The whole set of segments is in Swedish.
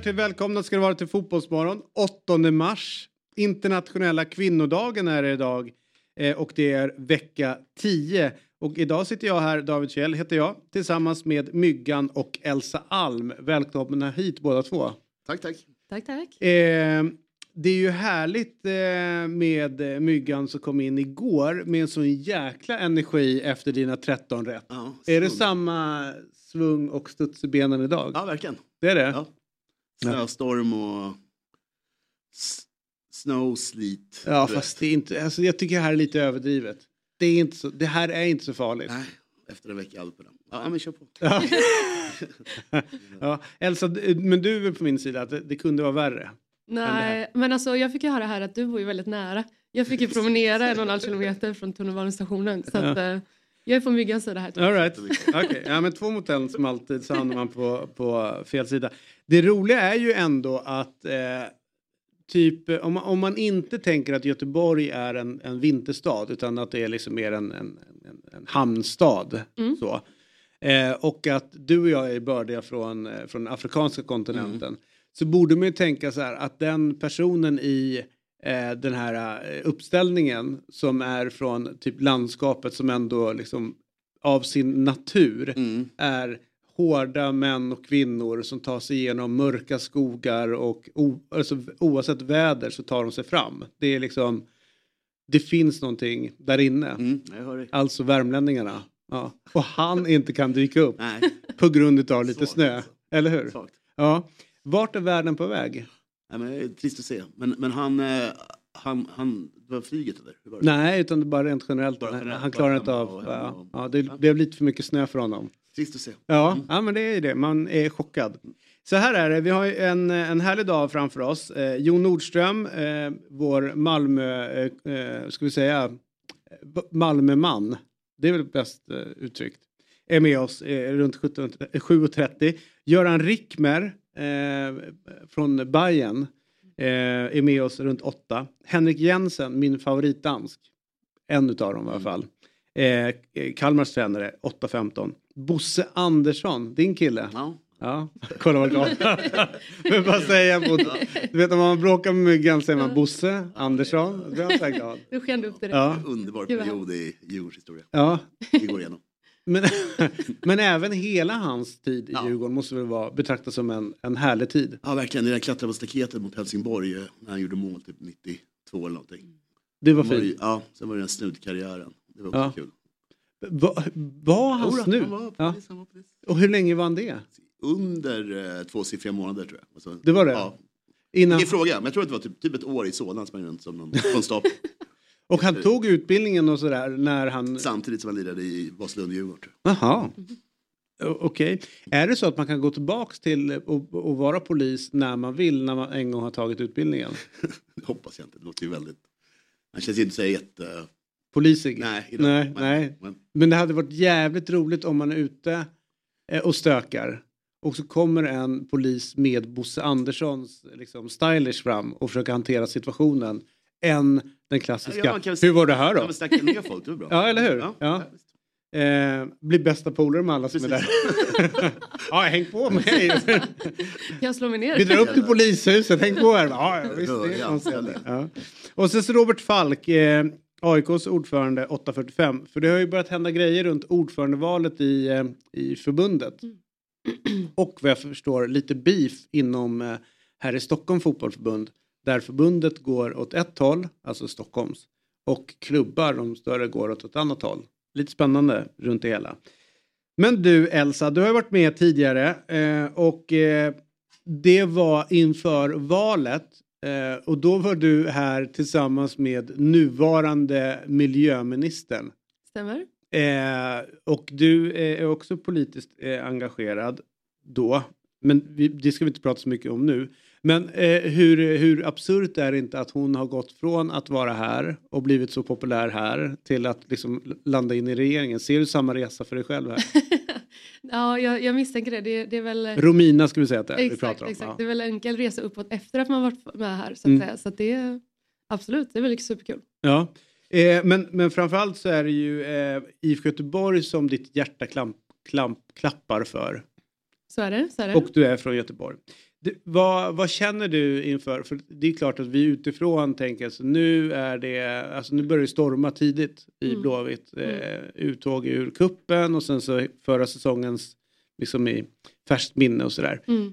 Hjärtligt välkomna ska det vara till Fotbollsmorgon. 8 mars, internationella kvinnodagen är det idag. Eh, och det är vecka 10. Och idag sitter jag här, David Kjell heter jag, tillsammans med Myggan och Elsa Alm. Välkomna hit båda två. Tack, tack. Tack, tack. Eh, det är ju härligt eh, med Myggan som kom in igår med en sån jäkla energi efter dina 13 rätt. Ja, Är det samma svung och studs i benen idag? Ja, verkligen. Det är det? Ja. Snöstorm och snow, sleet. Ja, fast det är inte, alltså jag tycker det här är lite överdrivet. Det, är inte så, det här är inte så farligt. Nej, efter en vecka i Alperna. Ja, men kör på. Ja. ja, Elsa, men du är på min sida att det, det kunde vara värre? Nej, men alltså jag fick ju höra här att du bor ju väldigt nära. Jag fick ju promenera en och en halv kilometer från tunnelbanestationen. Så att, eh, jag är på myggans sida här. All right. Okej, ja, men två mot en som alltid så hamnar man på, på fel sida. Det roliga är ju ändå att eh, typ om man, om man inte tänker att Göteborg är en, en vinterstad utan att det är liksom mer en, en, en, en hamnstad. Mm. Så. Eh, och att du och jag är bördiga från, eh, från afrikanska kontinenten. Så borde man ju tänka så här att den personen i eh, den här eh, uppställningen som är från typ landskapet som ändå liksom av sin natur Mm. är hårda män och kvinnor som tar sig igenom mörka skogar och o, alltså, oavsett väder så tar de sig fram. Det är liksom det finns någonting där inne. Mm. Alltså värmlänningarna. Ja. Och han inte kan dyka upp på grund av lite Svagt, snö. alltså. Eller hur? svagt. Ja. Vart är världen på väg? Nej, men det är trist att se. Men, men han, eh, han, han, det var flyget eller? Hur var det? Nej, utan det bara rent generellt. Bara generellt, han klarar inte av... och Ja, och- ja, det blev lite för mycket snö för honom. Trist att se. Ja, Mm. ja men det är ju det. Man är chockad. Så här är det, vi har en, en härlig dag framför oss. Eh, Jon Nordström, eh, vår Malmö, eh, eh, ska vi säga, Malmöman. Det är väl bäst eh, uttryckt. Är med oss eh, runt 17, eh, 7.30. Göran Rickmer eh, från Bayern är med oss runt 8. Henrik Jensen, min favoritdansk. En utav dem i alla fall. Eh, Kalmars tränare 8.15. Bosse Andersson, din kille. Ja. Ja, kolla vad glad. Men vad säger jag? På, du vet om man bråkar med myggan säger man Bosse Andersson. Då blir han glad. Du sken upp direkt. Ja, Underbar period i Djurgårdens historia. ja. Vi går igenom. Men, men även hela hans tid i Ja. Djurgården måste väl vara betraktas som en, en härlig tid. Ja, verkligen. Det där klättra på staketet mot Helsingborg eh, när han gjorde mål typ 92 eller någonting. Det var det, fint. ja, sen var det den snutkarriären. Det var också Ja. kul. Va, var han Jodå, snu? Han var Ja. polis, han var polis. Och hur länge var han det? Under eh, tvåsiffriga månader tror jag. Alltså, Det var det? Ja. Innan, Vilken fråga, men jag tror att det var typ, typ ett år i Solna sprang runt som någon konstapel. och han tog utbildningen och sådär när han... Samtidigt som han lirade i Vasalund Djurgården. Jaha. Okej. Är det så att man kan gå tillbaks till och, och vara polis när man vill när man en gång har tagit utbildningen? Det hoppas jag inte, det låter ju väldigt... Han känns inte så jätte... Polisig? Nej, idag. Nej, Men- nej. Men, Men det hade varit jävligt roligt om man är ute eh, och stökar och så kommer en polis med Bosse Anderssons liksom, stylish fram och försöker hantera situationen än den klassiska. Ja, kan- Hur var det här då? snacka ner folk, det var bra. Ja, eller hur? Ja, Ja. Eh, bli bästa polare med alla som är där. ja, häng på mig. Jag slår mig ner. Vi drar upp till polishuset, häng på här. Ja, visst, det är ja. Och sen så Robert Falk, eh, AIKs ordförande 845. För det har ju börjat hända grejer runt ordförandevalet i, eh, i förbundet. Och vad jag förstår lite beef inom eh, här i Stockholm fotbollförbund. Där förbundet går åt ett håll, alltså Stockholms. Och klubbar, de större, går åt ett annat håll. Lite spännande runt det hela. Men du Elsa, du har varit med tidigare eh, och det var inför valet eh, och då var du här tillsammans med nuvarande miljöministern. Stämmer? Eh, och du är också politiskt eh, engagerad då. Men vi, det ska vi inte prata så mycket om nu. Men eh, hur, hur absurt är det inte att hon har gått från att vara här och blivit så populär här till att liksom landa in i regeringen? Ser du samma resa för dig själv här? ja, jag, jag misstänker det. det. Det är väl... Romina ska vi säga att det är exakt, vi pratar om. Exakt. Ja. Det är väl en enkel resa uppåt efter att man varit med här. Så att Mm. Så att det är absolut, det är väl superkul. Ja. Eh, men, men framförallt så är det ju eh, IFK Göteborg som ditt hjärta klamp, klamp, klappar för. Så är det. Så är det. Och du är från Göteborg. Du, vad, vad känner du inför, för det är klart att vi utifrån tänker så nu är det, alltså nu börjar det storma tidigt i Mm. Blåvitt. Eh, uttåg ur kuppen och sen så förra säsongens liksom i färskt minne och sådär. Mm.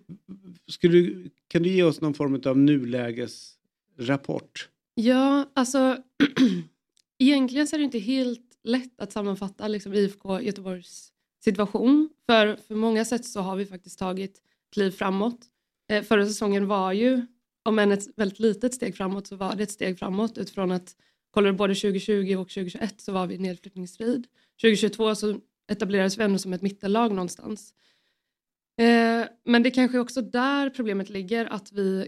Skulle, du- kan du ge oss någon form av nulägesrapport? Ja, alltså egentligen så är det inte helt lätt att sammanfatta liksom, IFK Göteborgs situation. För för många sätt så har vi faktiskt tagit kliv framåt. Eh, förra säsongen var ju, om än ett väldigt litet steg framåt, så var det ett steg framåt utifrån att kollar du både 2020 och 2021 så var vi i nedflyttningsstrid. 2022 så etablerades vi ändå som ett mittellag någonstans. Eh, men det kanske är också där problemet ligger, att vi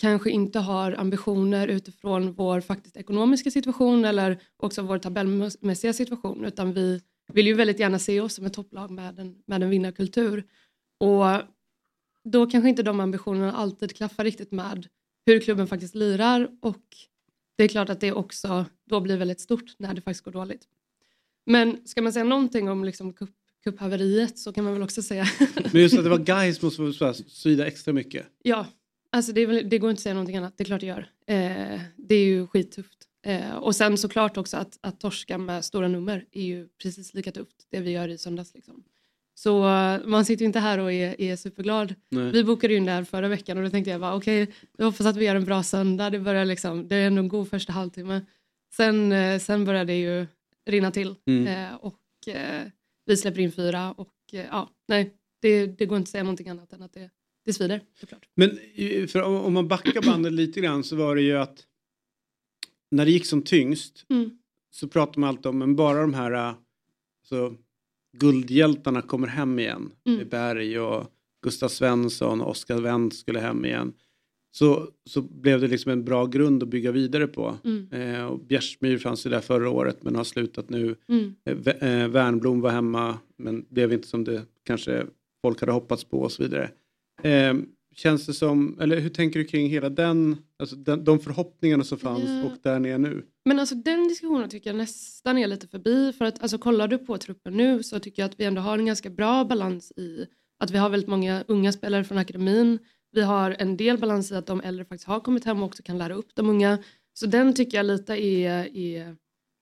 kanske inte har ambitioner utifrån vår faktiskt ekonomiska situation eller också vår tabellmässiga situation utan vi vill ju väldigt gärna se oss som ett topplag med en, med en vinnarkultur. Och då kanske inte de ambitionerna alltid klaffar riktigt med hur klubben faktiskt lirar och det är klart att det också då blir väldigt stort när det faktiskt går dåligt. Men ska man säga någonting om liksom cup, cuphaveriet så kan man väl också säga Men just att det var guys måste svida extra mycket. Ja, alltså det, väl, det går inte att säga någonting annat. Det är klart det gör. Eh, det är ju skittufft. Eh, och sen såklart också att, att torska med stora nummer är ju precis lika tufft. Det vi gör i söndags. Liksom. Så man sitter ju inte här och är, är superglad. Nej. Vi bokade ju in där förra veckan och då tänkte jag bara okej, jag hoppas att vi gör en bra söndag. Det, börjar liksom, det är ändå en god första halvtimme. Sen, eh, sen börjar det ju rinna till Mm. eh, och eh, vi släpper in fyra och eh, ja, nej, det, det går inte att säga någonting annat än att det, det svider såklart. Men eh, för om man backar bandet lite grann så var det ju att när det gick som tyngst Mm. så pratade man alltid om men bara de här eh, så, guldhjältarna kommer hem igen. Mm. Berg och Gustav Svensson och Oskar Wendt skulle hem igen. Så, så blev det liksom en bra grund att bygga vidare på. Mm. Eh, och Bjärsmyr fanns ju där förra året men har slutat nu. Mm. Eh, Vä- eh, Värnblom var hemma men blev inte som det kanske folk hade hoppats på och så vidare. Eh, känns det som, eller hur tänker du kring hela den, alltså den, de förhoppningarna som fanns Ja. och där ni är nu? Men alltså den diskussionen tycker jag nästan är lite förbi. För att alltså, kollar du på truppen nu så tycker jag att vi ändå har en ganska bra balans i att vi har väldigt många unga spelare från akademin. Vi har en del balans i att de äldre faktiskt har kommit hem och också kan lära upp de unga. Så den tycker jag lite är, är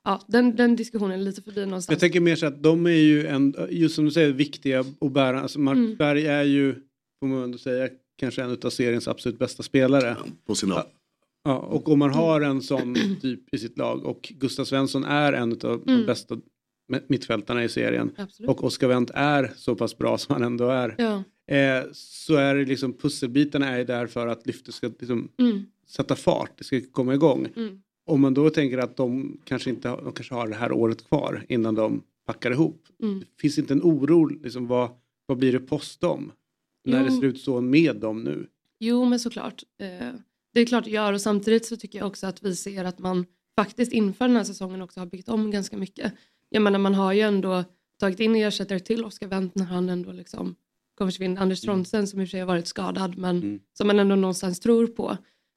ja, den, den diskussionen är lite förbi någonstans. Jag tänker mer så att de är ju en, just som du säger, viktiga att bära. Alltså Mark Mm. Berg är ju, får man ändå säga, kanske en av seriens absolut bästa spelare. På sin Ja. Ja, och om man har en sån typ i sitt lag och Gustav Svensson är en av de Mm. bästa mittfältarna i serien Absolut. och Oskar Wendt är så pass bra som han ändå är. ja. Eh, så är det liksom pusselbitarna är där för att lyftet ska liksom Mm, sätta fart, det ska komma igång. mm. Om man då tänker att de kanske inte har, de kanske har det här året kvar innan de packar ihop. Mm. Finns inte en oro, liksom, vad, vad blir det post dem? När det Jo. ser ut så med dem nu. Jo, men såklart. Eh, det är klart det gör och samtidigt så tycker jag också att vi ser att man faktiskt inför den här säsongen också har byggt om ganska mycket. Jag menar man har ju ändå tagit in ersättare till Oskar Wendt när han ändå liksom kommer försvinna. Anders Trondsen som i och för sig har varit skadad men Mm. som man ändå någonstans tror på.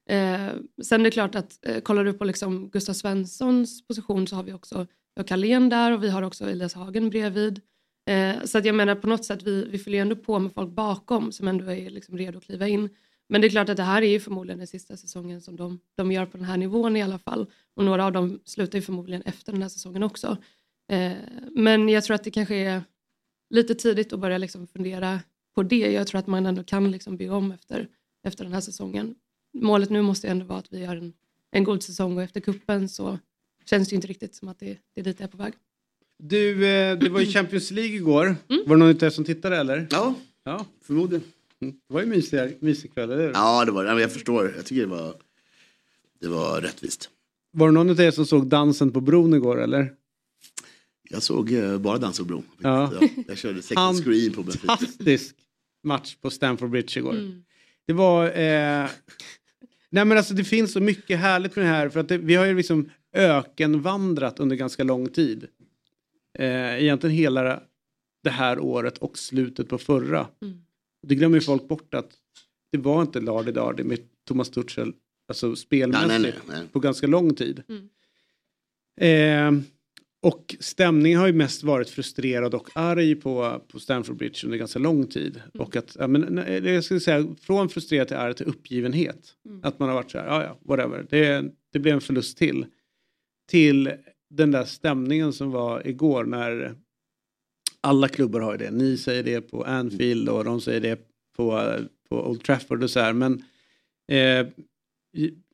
Eh, sen är det klart att eh, kollar du på liksom Gustav Svenssons position så har vi också Carlén där och vi har också Elias Hagen bredvid. Eh, så att jag menar på något sätt vi, vi fyller ju ändå på med folk bakom som ändå är liksom redo att kliva in. Men det är klart att det här är ju förmodligen den sista säsongen som de, de gör på den här nivån i alla fall. Och några av dem slutar ju förmodligen efter den här säsongen också. Eh, men jag tror att det kanske är lite tidigt att börja liksom fundera på det. Jag tror att man ändå kan liksom bygga om efter, efter den här säsongen. Målet nu måste ju ändå vara att vi gör en, en god säsong och efter kuppen så känns det ju inte riktigt som att det, det är dit jag är på väg. Du, eh, det var ju Champions League igår. Mm. Var det någon av er som tittade eller? Ja, Ja, förmodligen. Mm. det var ju mysig, mysig kväll, eller hur? Ja, det var men Jag förstår. Jag tycker det var, det var rättvist. Var det någon av er som såg dansen på bron igår eller? Jag såg eh, bara Dansa och Bro. Ja. Jag, jag körde second screen på Benfica. Fantastisk match på Stamford Bridge igår. Mm. Det var... Eh... Nej men alltså det finns så mycket härligt med det här för att det, vi har ju liksom ökenvandrat under ganska lång tid. Eh, egentligen hela det här året och slutet på förra. Mm. Det glömmer ju folk bort att det var inte Lardy Dardy med Thomas Tuchel alltså spelmässigt nej, nej, nej. på ganska lång tid. Mm. Eh, och stämningen har ju mest varit frustrerad och arg på, på Stamford Bridge under ganska lång tid. Och att, ja, men, nej, jag skulle säga från frustrerad till arg till uppgivenhet. Mm. Att man har varit så här, ja ja, whatever. Det, det blev en förlust till. Till den där stämningen som var igår när alla klubbar har ju det. Ni säger det på Anfield och de säger det på, på Old Trafford och så här. Men eh,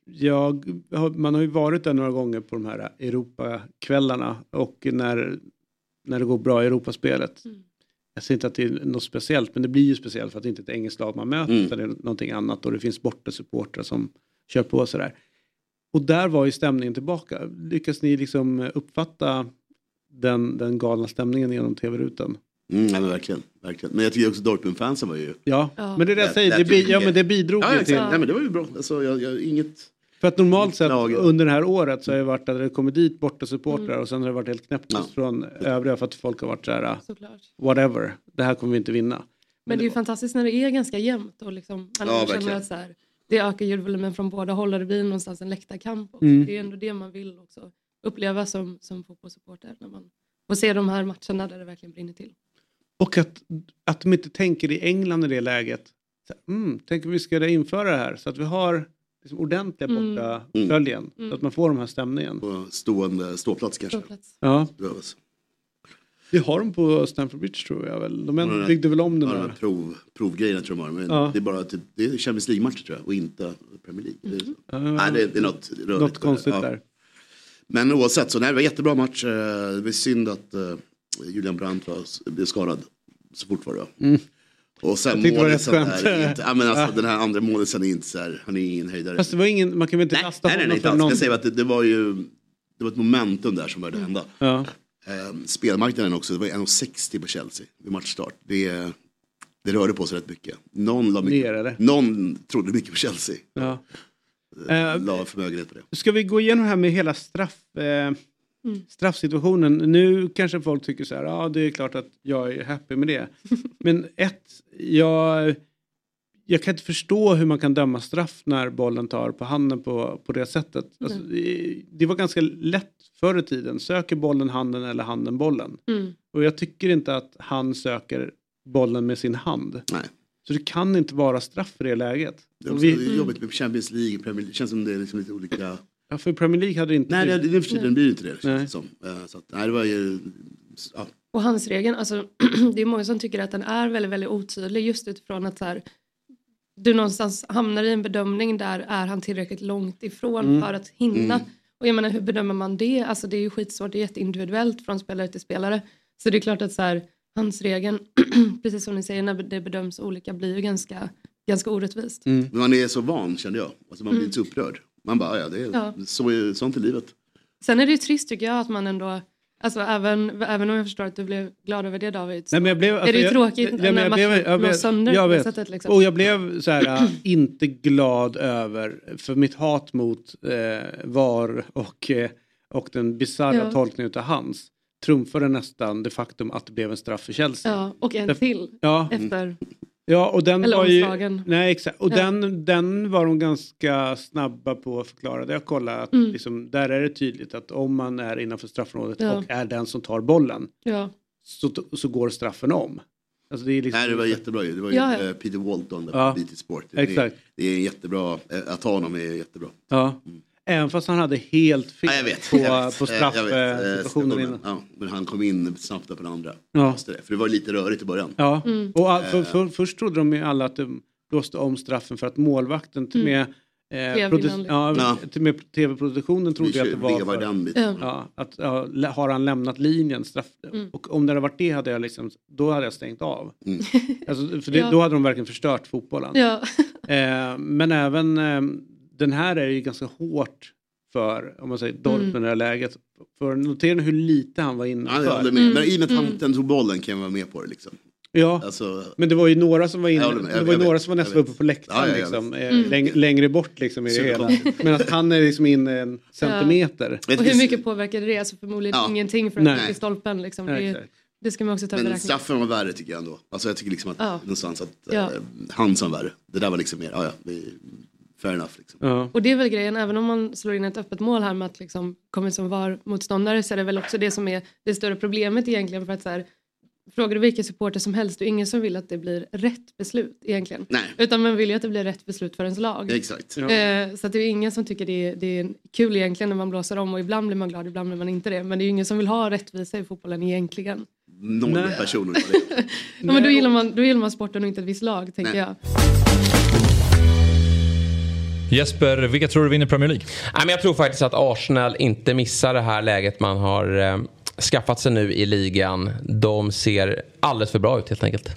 jag, man har ju varit där några gånger på de här Europakvällarna och när, när det går bra i Europaspelet. Mm. Jag säger inte att det är något speciellt men det blir ju speciellt för att det inte är ett engelskt lag man möter Mm. utan det är någonting annat och det finns bortasupportrar som kör på sådär. Och där var ju stämningen tillbaka. Lyckas ni liksom uppfatta den, den galna stämningen genom tv-rutan? Mm, nej, men verkligen, verkligen. Men jag tycker också Dortmund-fansen var ju... Ja, Ja. men det är det jag säger, det, bi- ja, men det bidrog Ja, ju till. Nej, men det var ju bra. Alltså, jag, jag, inget... För att normalt sett under det här året så har det varit att det kommer dit bortasupportrar Mm. och sen har det varit helt knäpptyst Ja. från övriga för att folk har varit så här, Såklart. whatever, det här kommer vi inte vinna. Men det är ju fantastiskt när det är ganska jämnt och liksom, man Ja, känner verkligen. att så här, det ökar ljudvolymen från båda håll och det blir någonstans en läktarkamp. också. Mm. Det är ändå det man vill också uppleva som, som fotbollssupporter när man får se de här matcherna där det verkligen brinner till. Och att, att de inte tänker i England i det läget, så mm, tänk om vi ska införa det här så att vi har liksom ordentliga Mm. borta Mm. följen Mm. så att man får de här stämningen. På stående ståplats kanske. Ståplats. Ja, Behövs. Vi har dem på Stamford Bridge tror jag väl. De Ja, byggde väl om den Ja, de där. prov, provgrejerna tror jag de har. Men Ja. det är bara typ, det är Champions League-matcher tror jag och inte Premier League. Det är. Ja, Nej, det, det är något rörigt. något konstigt Ja. där. Men oavsett, så nej, det var en jättebra match. Eh, Det var synd att eh, Julian Brandt var, blev skadad så fort var det. Mm. Och sen det målisen är inte, ja, men alltså, den här andra målisen är inte så här, han är ingen höjdare. Fast det var ingen, man kan väl inte nej, lasta nej, nej, honom nej, för alls. någon... Jag säger att det, det var ju det var ett momentum där som började hända. Ja. Eh, spelmarknaden också, det var 1,60 på Chelsea vid matchstart. Det, det rörde på sig rätt mycket. Någon, la mycket, någon trodde mycket på Chelsea. Ja. Eh, Eh, la förmögenhet på det. Ska vi gå igenom det här med hela straff, eh, straffsituationen? Nu kanske folk tycker så här, ja det är klart att jag är happy med det. Men ett, jag, jag kan inte förstå hur man kan döma straff när bollen tar på handen på, på det sättet. Alltså, det, det var ganska lätt förr i tiden, söker bollen handen eller handen bollen? Mm. Och jag tycker inte att han söker bollen med sin hand. Nej. Så det kan inte vara straff i det läget. Det är också vi, jobbigt med Champions League, Premier League. Det känns som det är liksom lite olika. ja, för Premier League hade det inte Nej, det, det, det, det blir inte det. Nej. det som. Eh, Så att, nej, det var ju... Ja, Och hans regeln, alltså, det är många som tycker att den är väldigt, väldigt otydlig just utifrån att så här, du någonstans hamnar i en bedömning där är han tillräckligt långt ifrån Mm. för att hinna. Mm. Och jag menar hur bedömer man det? Alltså det är ju skitsvårt, det är jätteindividuellt från spelare till spelare. Så det är klart att så här, hans regeln, precis som ni säger, när det bedöms olika blir ju ganska, ganska orättvist. Mm. men man är så van kände jag. Alltså, man blir Mm. inte så upprörd. Man bara, ja, det är, Ja. Så är, sånt är livet. Sen är det ju trist tycker jag att man ändå, alltså även, även om jag förstår att du blev glad över det David, så Nej, men jag blev, är det ju jag- tråkigt ja, men när jag matchen blev- jag blev- sönder jag vet. sättet. Liksom. Och jag blev så här, äh, inte glad över, för mitt hat mot eh, VAR och, eh, och den bisarra Ja. tolkningen av hans trumfade nästan det faktum att det blev en straff för Chelsea. Ja, och en Därför- till Ja, efter, ja och den eller var ju... Nej exakt, och Ja. den, den var de ganska snabba på att förklara. Det jag kollade att Mm. liksom, där är det tydligt att om man är innanför straffområdet Ja. och är den som tar bollen Ja, så, så går straffen om. Alltså det är liksom, Nej, det var jättebra ju. Det var ju Ja, ja. eh, Peter Walton där Ja. på BT Sport. Det, Exakt. det är jättebra, eh, att ha honom är jättebra. Ja. Även fast han hade helt fel Ja, vet. på, på Eh, eh, straffsituationen situationen. innan. Ja, men han kom in snabbt på den andra. Ja. För det var lite rörigt i början. Ja. Mm. Och all, för, för, först trodde de ju alla att de blåste om straffen för att målvakten till Mm. med, eh, produ- ja, Ja. till med tv-produktionen trodde jag att det var vevar för, den biten. Ja. att ja, har han lämnat linjen straff, Mm. och om det hade varit det hade jag liksom, då hade jag stängt av. Mm. Alltså, för det, Ja. då hade de verkligen förstört fotbollen. ja. Eh, men även eh, den här är ju ganska hårt för, om man säger Dortmund Mm. i det här läget. För notera hur lite han var inne Ja, för. med. Mm. Men i och med att Mm. han tog bollen kan jag vara med på det. Liksom. Ja, Alltså, men det var ju några som var inne, Jag jag- det var ju några vet, som var nästan uppe på läktaren Ja, ja, liksom, eh, Mm. läng, längre bort liksom i det hela. Medan han är liksom inne en centimeter. vet Och hur mycket påverkade det? Alltså förmodligen Ja. ingenting för att är stolpen. Liksom. Nej, Det, det ska man också ta i Men beräkning. straffen var värre tycker jag ändå. Alltså jag tycker liksom att Ja. någonstans att Ja. eh, han som var värre. Det där var liksom mer, ja ja, är fair enough liksom. Ja. Och det är väl grejen, även om man slår in ett öppet mål här med att liksom kommer som var motståndare så är det väl också det som är det större problemet egentligen för att så här, frågar du vilka supporter som helst, det är ingen som vill att det blir rätt beslut egentligen. Nej, Utan man vill ju att det blir rätt beslut för ens lag. exakt. Ja. Eh, så att det är ingen som tycker det är, det är kul egentligen när man blåser om och ibland blir man glad, ibland blir man inte det. Men det är ju ingen som vill ha rättvisa i fotbollen egentligen. Noll Nej. personer. Ja, men då, gillar man, då gillar man sporten och inte ett visst lag tänker Nej. jag. Jesper, vilka tror du vinner Premier League? Nej, men jag tror faktiskt att Arsenal inte missar det här läget man har eh, skaffat sig nu i ligan. De ser alldeles för bra ut helt enkelt.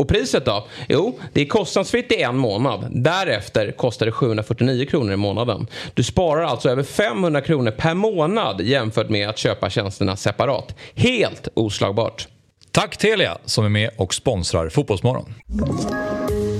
Och priset då? Jo, det är kostnadsfritt i en månad. Därefter kostar det 749 kronor i månaden. Du sparar alltså över 500 kronor per månad jämfört med att köpa tjänsterna separat. Helt oslagbart. Tack Telia som är med och sponsrar Fotbollsmorgon.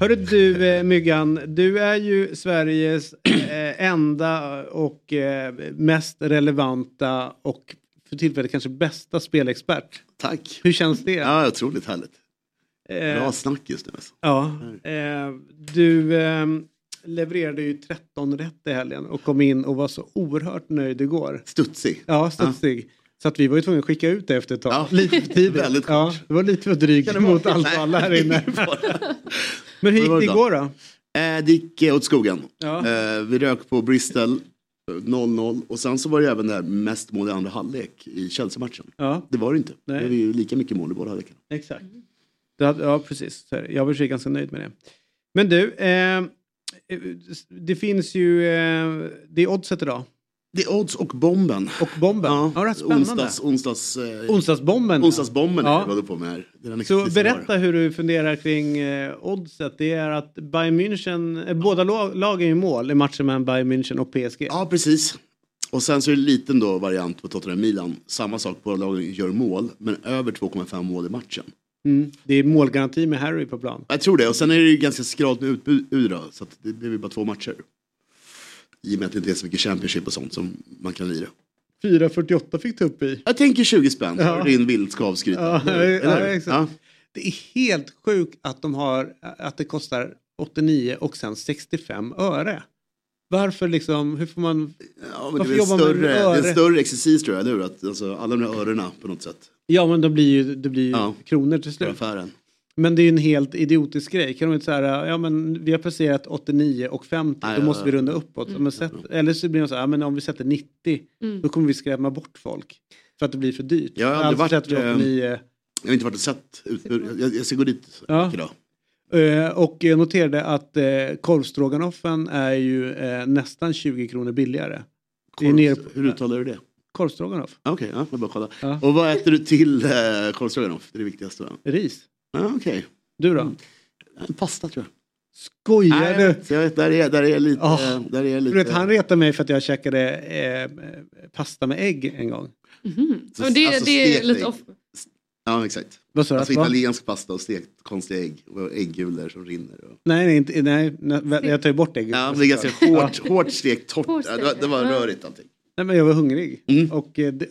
Hörru du eh, Myggan, du är ju Sveriges eh, enda och eh, mest relevanta och för tillfället kanske bästa spelexpert. Tack. Hur känns det? Ja, otroligt härligt. Bra snack just nu. Alltså. ja, eh, du eh, levererade ju 13 rätt i helgen och kom in och var så oerhört nöjd igår. Studsig. Ja, studsig. Så att vi var ju tvungna att skicka ut det efter ett tag. Ja, Lite för tidigt. väldigt ja, det var lite för drygt mot allt och alla här inne. Men hur gick Det det igår då? Eh, det gick eh, åt skogen. Ja. Eh, vi rök på Bristol eh, 0-0 och sen så var det även där mest mål i andra halvlek i Chelsea-matchen. Ja, Det var det inte. Nej. Det var ju lika mycket mål i båda halvlekarna. exakt. Hade, ja, precis. Det. Jag var i ganska nöjd med det. Men du, eh, det finns ju, eh, det är oddset idag. Det är odds och bomben. Och bomben. Ja, rätt spännande. onsdags, onsdags, eh, Onsdagsbomben. onsdagsbomben Ja. är det på med här. Så berätta hur du funderar kring eh, oddset. Det är att Bayern München, eh, båda lag- lagen är i mål i matchen mellan Bayern München och PSG. Ja, precis. Och sen så är det en liten då variant på Tottenham Milan. Samma sak, båda lagen gör mål, men över 2,5 mål i matchen. Mm. Det är målgaranti med Harry på plan. Jag tror det, och sen är det ju ganska skralt med utbud då, så det blir bara två matcher. I och med att det inte är så mycket Championship och sånt som man kan lira. 4.48 fick du upp i. Jag tänker 20 spänn Ja. för din vilt skavskryta. Ja, Eller? ja. Ja. Det är helt sjukt att de har, att det kostar 89 och sen 65 öre. Varför liksom, hur får man... Ja, men det, Varför är väl jobbar man större, med det är en större exercis tror jag, eller hur? Att, alltså, alla de här örena på något sätt. Ja men det blir ju, det blir ju Ja. kronor till slut. affären. Men det är ju en helt idiotisk grej. Kan de inte säga, ja men vi har passerat 89 och 50, Nej, då ja, måste vi ja. runda uppåt. Men sätt, eller så blir det så här, ja, men om vi sätter 90, Mm. då kommer vi skrämma bort folk. För att det blir för dyrt. Jag har aldrig alltså varit, sätter vi eh, 89. Jag har inte varit och sett utbud. Jag, jag ska gå dit Ja. idag. Eh, och jag noterade att eh, korvstroganoffen är ju nästan 20 kronor billigare. Nere på, Hur uttalar du det? korvstroganoff. Okej, ja, jag bara kolla. Ja. Och vad äter du till korvstroganoff? Det är det viktigaste va? Ris. Ja, Okej, Du då? pasta tror jag. Skojar Nej, du? jag vet, där är, där är lite... Åh, där är Du lite vet, han retade mig för att jag käkade eh, pasta med ägg en gång. Mhm. Så- Och det, alltså det är lite off. Ja, exakt. Vad sa du? Alltså italiensk pasta och stekt konstiga ägg och äggulor som rinner. Och... Nej, nej, inte, nej, nej, jag tar ju bort ägg. Ja, det är ganska hårt, hårt stekt, torrt. Det, var, det var rörigt allting. Nej, men jag var hungrig. Mm. Och, eh, det,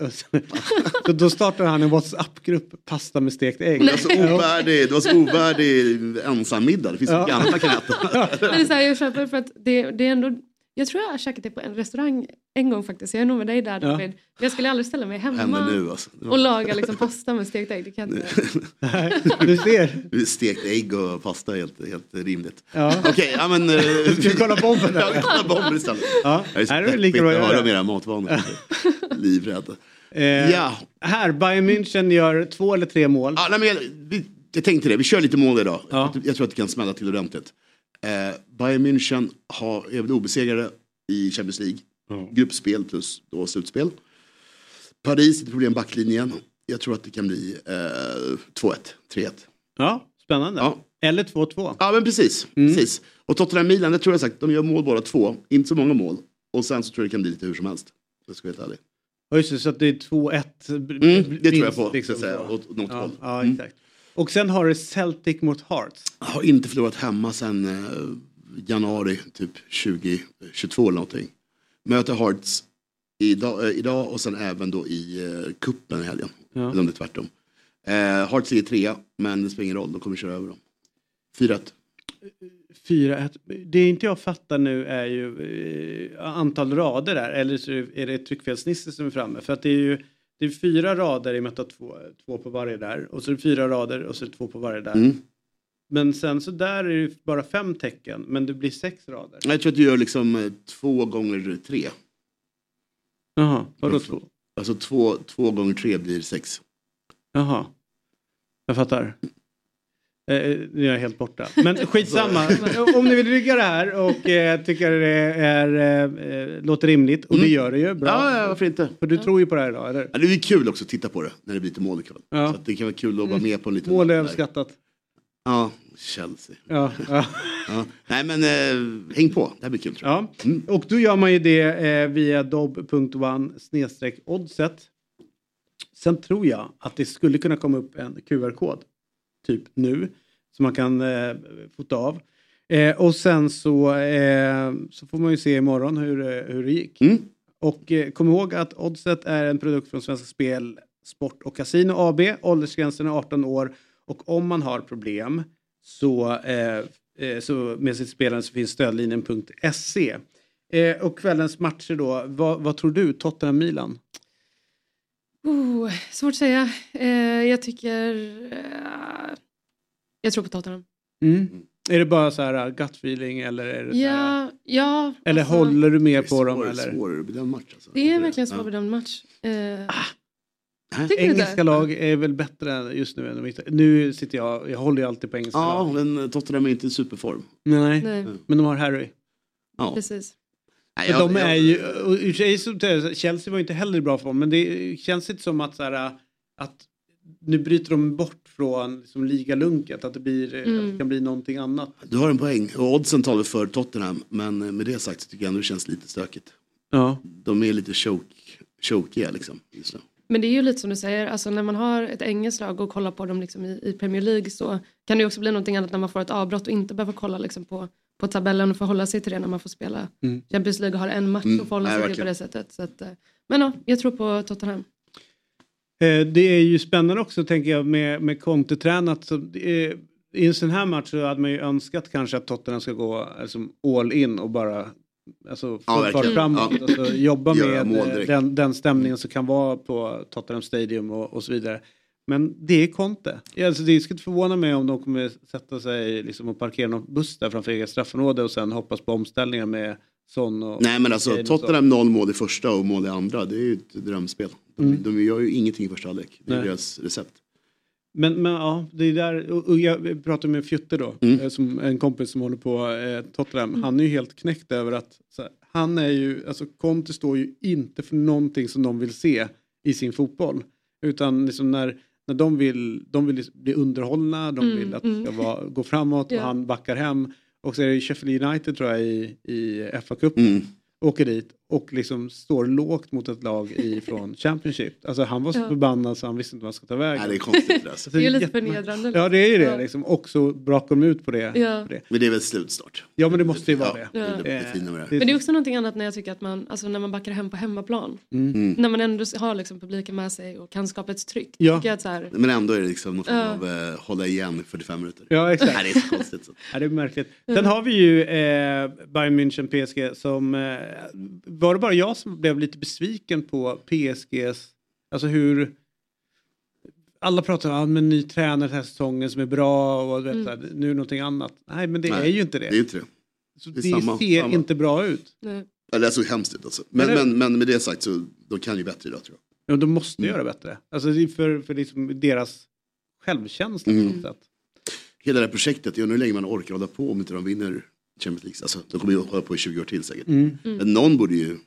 då, startade han en WhatsApp-grupp, pasta med stekt ägg. Det var så ovärdig, det var så ovärdig ensammiddag. Det finns så Ja. mycket annat man kan äta. Men det är så här, jag köper för att det, det är ändå jag tror jag har käkat det på en restaurang en gång faktiskt. Jag är nog med dig där Ja. David. Men jag skulle aldrig ställa mig hemma nu alltså. och laga liksom pasta med stekt ägg. Det kan jag inte. Nej, du ser. Stekt ägg och pasta är helt, helt rimligt. Ja. Okej, ja men... eh, Ska vi kolla bomben Ja, där? kolla bomber istället. Ja, Jag här är det är lika bra att göra. era matvanor. Livrädd. Eh, Ja. Här, Bayern München gör två eller tre mål. Ja, nej, men jag, vi, jag tänkte det, vi kör lite mål idag. Ja. Jag, jag tror att det kan smälla till ordentligt. Eh, Bayern München har, är väl obesegrade i Champions League. Gruppspel plus då slutspel. Paris, lite problem backlinjen. Jag tror att det kan bli eh, 2-1, 3-1. Ja, spännande. Ja. Eller 2-2. Ja men precis. Mm. precis. Och Tottenham Milan, det tror jag sagt, de gör mål båda två. Inte så många mål. Och sen så tror jag det kan bli lite hur som helst. Jag ska vara helt ärlig. Ja, just det, så att det är 2-1. Mm, det tror jag på, liksom så att säga, så. åt något ja, håll. Ja, Mm. Och sen har du Celtic mot Hearts. Har inte förlorat hemma sedan eh, januari typ 2022 eller någonting. Möter Hearts idag, eh, idag och sen även då i eh, kuppen i helgen. Ja. Eller om det är tvärtom. Eh, Hearts är trea men det spelar ingen roll, de kommer köra över dem. 4-1. 4-1. Det inte jag fattar nu är ju eh, antal rader där. Eller så är det tryckfelsnisse som är framme. För att det är ju det är fyra rader i möta två, två på varje där. Och så är det fyra rader och så är det två på varje där. Mm. Men sen så där är det bara fem tecken. Men det blir sex rader. Jag tror att du gör liksom eh, två gånger tre. Jaha, vadå två? Alltså två, två gånger tre blir sex. Jaha. Jag fattar. Eh, nu är jag helt borta. Men skitsamma. Om ni vill rygga det här och eh, tycker det är, eh, eh, låter rimligt. Och det Mm. gör det ju. Bra. Ja, ja, varför inte? För du tror ju på det här idag, eller? Ja, det är ju kul också att titta på det när det blir lite mål ikväll. Ja. Så det kan vara kul att vara med på en liten... Mål är överskattat. Ja, Chelsea. Ja, ja. Ja. Nej men eh, häng på, det här blir kul tror jag. ja. Och då gör man ju det eh, via dob.one oddset. Sen tror jag att det skulle kunna komma upp en QR-kod. Typ nu. Som man kan eh, fota av. Eh, och sen så, eh, så får man ju se imorgon hur, eh, hur det gick. Mm. Och eh, kom ihåg att Oddset är en produkt från Svenska Spel, Sport och Casino AB. Åldersgränsen är 18 år. Och om man har problem så, eh, så med sitt spelande så finns stödlinjen.se. Och kvällens matcher då, vad, vad tror du? Tottenham-Milan? Oh, svårt att säga. Eh, jag tycker... Eh, jag tror på Tottenham. Mm. Är det bara så här uh, gut feeling eller? Är det Ja, ja. eller alltså, håller du Det med är på dem? svårare, Eller? svårare att bedöma match alltså. Det är verkligen en Ja. svårbedömd match. Eh, tycker du Engelska det? lag är väl bättre just nu än de Nu sitter jag, jag håller ju alltid på engelska Ja, lag. men Tottenham är inte i superform. Nej. Nej, men de har Harry. Ja. precis. Nej, jag- de är jag- ju, och i sig så Chelsea var ju inte heller i bra form men det känns inte som att så här, att nu bryter de bort från liksom, ligalunket, att det, blir, att Mm. det kan bli någonting annat. Du har en poäng. Och oddsen talar för Tottenham. Men med det sagt så tycker jag ändå det känns lite stökigt. Ja. De är lite choke, chokiga liksom. Just nu. Men det är ju lite som du säger, alltså när man har ett engelskt lag och kollar på dem liksom i, i Premier League så kan det ju också bli någonting annat när man får ett avbrott och inte behöver kolla liksom på, på tabellen och förhålla sig till det när man får spela Mm. Champions League och har en match Mm. och förhålla Nej, sig till verkligen. på det sättet. Så att, eh, men ja, jag tror på Tottenham. Eh, Det är ju spännande också tänker jag med, med Conte-tränat. Är, I en sån här match så hade man ju önskat kanske att Tottenham ska gå alltså, all in och bara alltså, Ja, fart framåt. Ja. Alltså, jobba med eh, den, den stämningen som kan vara på Tottenham Stadium och, och så vidare. Men det är Conte. Alltså, det skulle inte förvåna mig om de kommer sätta sig liksom, och parkera någon buss där framför eget straffområde och sen hoppas på omställningar med Son och Nej men alltså. Tottenham noll mål i första och mål i andra. Det är ju ett drömspel. De, Mm. de gör ju ingenting i första halvlek. Det är Nej. deras recept. Men, men ja, det är där, och, och jag pratade med Fjutte då, Mm. eh, som en kompis som håller på eh, Tottenham. Mm. Han är ju helt knäckt över att så här, han är ju, alltså Conte står ju inte för någonting som de vill se i sin fotboll. Utan liksom när, när de vill, de vill bli underhållna, de Mm, vill att det ska mm. vara, gå framåt och Ja. han backar hem. Och så är det Sheffield United tror jag i, i FA-cupen. Mm. Åker dit och liksom står lågt mot ett lag ifrån Championship. Alltså han var så Ja. förbannad så han visste inte vad han ska ta vägen. Nej, det är konstigt det alltså. Så Det är ju lite förnedrande. Ja det är ju det Ja. liksom. Och så brakar de ut på det. Ja. På det. Men det är väl slut snart. Ja men det måste ju vara det. Ja, det Eh, det. det- Men det är också någonting annat när jag tycker att man, alltså när man backar hem på hemmaplan. Mm. När man ändå har liksom publiken med sig och kan skapa ett tryck. Ja. Jag att så här, Men ändå är det liksom någon form av eh, hålla igen i 45 minuter. Ja exakt. Nej, det är så konstigt. Så. Ja, det är märkligt. Sen har vi ju eh, Bayern München PSG som... Eh, var det bara jag som blev lite besviken på PSGs... Alltså hur... Alla pratar om ah, men ny tränare den här säsongen som är bra och vet, Mm. så här, nu är någonting annat. Nej men det Nej, är ju inte det. Det är inte det. Så det är det samma- ser samma. inte bra ut. nej. Det såg hemskt ut alltså. Men, Eller- men, men med det sagt så de kan ju bättre idag tror jag. Ja, de måste Mm. göra bättre. Alltså är för, för liksom deras självkänsla på Mm. något sätt. Hela det här projektet, jag undrar hur länge man orkar hålla på om inte de vinner Champions League. Alltså, de kommer ju hålla på i 20 år till säkert. Mm. Men någon borde ju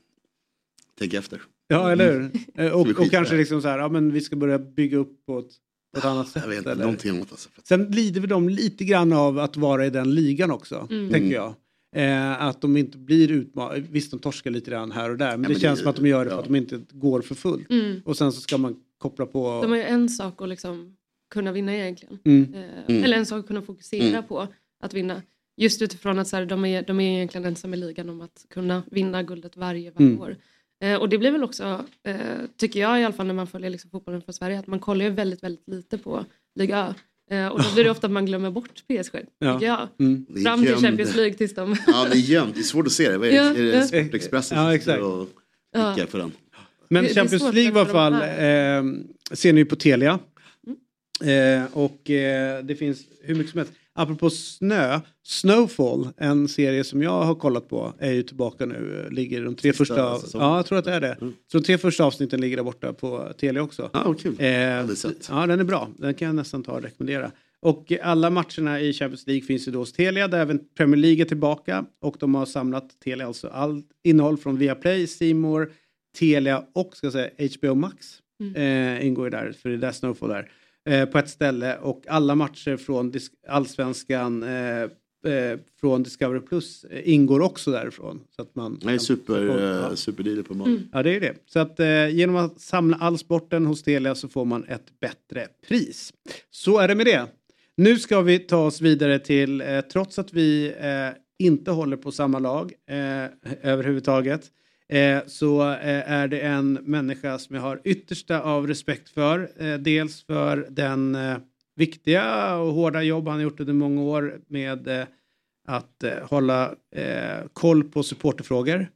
tänka efter. Ja, eller hur? Vi Och, och kanske det? liksom så här, ja men vi ska börja bygga upp på ett, på ett annat sätt. Jag vet inte, eller? någonting annat alltså. Sen lider väl de lite grann av att vara i den ligan också, Mm. tänker jag. Eh, att de inte blir utmanade. Visst, de torskar lite grann här och där, men Ja, det men känns det- som att de gör det för ja. att de inte går för fullt. Mm. Och sen så ska man koppla på... De har ju en sak att liksom kunna vinna egentligen. Mm. Eh, Mm. Eller en sak att kunna fokusera Mm. på att vinna. Just utifrån att så här, de, är, de är egentligen ensamma i ligan om att kunna vinna guldet varje, varje Mm. år. Eh, och det blir väl också, eh, tycker jag i alla fall när man följer liksom fotbollen från Sverige, att man kollar ju väldigt, väldigt lite på Liga A. Eh, och då blir det ofta att man glömmer bort PSG, Ja. tycker jag. Mm. Det Fram till Champions League tills de... Ja, det är gömt. Det är svårt att se det. Vad är, Ja, är det ja. Sportexpressen Ja, som exakt. sitter och Ja. kickar för den? Men Det- det Champions svårt League i alla fall eh, ser ni på Telia. Eh, och eh, det finns hur mycket som helst. Apropå snö, Snowfall, en serie som jag har kollat på, är ju tillbaka nu. Ligger de tre Sista första... säsongen. Ja, jag tror att det är det. Mm. Så de tre första avsnitten ligger där borta på Telia också. Ja, vad kul. Eh, ja, den är bra. Den kan jag nästan ta och rekommendera. Och alla matcherna i Champions League finns ju då hos Telia där även Premier League är tillbaka. Och de har samlat Telia, alltså allt innehåll från Viaplay, C-More, Telia och ska jag säga HBO Max eh, ingår ju där, för det är där Snowfall är. Eh, på ett ställe och alla matcher från allsvenskan eh, eh, från Discovery Plus ingår också därifrån. Så att man Det är super, Ja. superdealer på morgonen. Ja, det är det. Så att eh, genom att samla all sporten hos Telia så får man ett bättre pris. Så är det med det. Nu ska vi ta oss vidare till, eh, trots att vi eh, inte håller på samma lag överhuvudtaget, eh, så eh, är det en människa som jag har yttersta av respekt för. Eh, dels för den viktiga och hårda jobb han har gjort under många år med att hålla koll på supporterfrågor.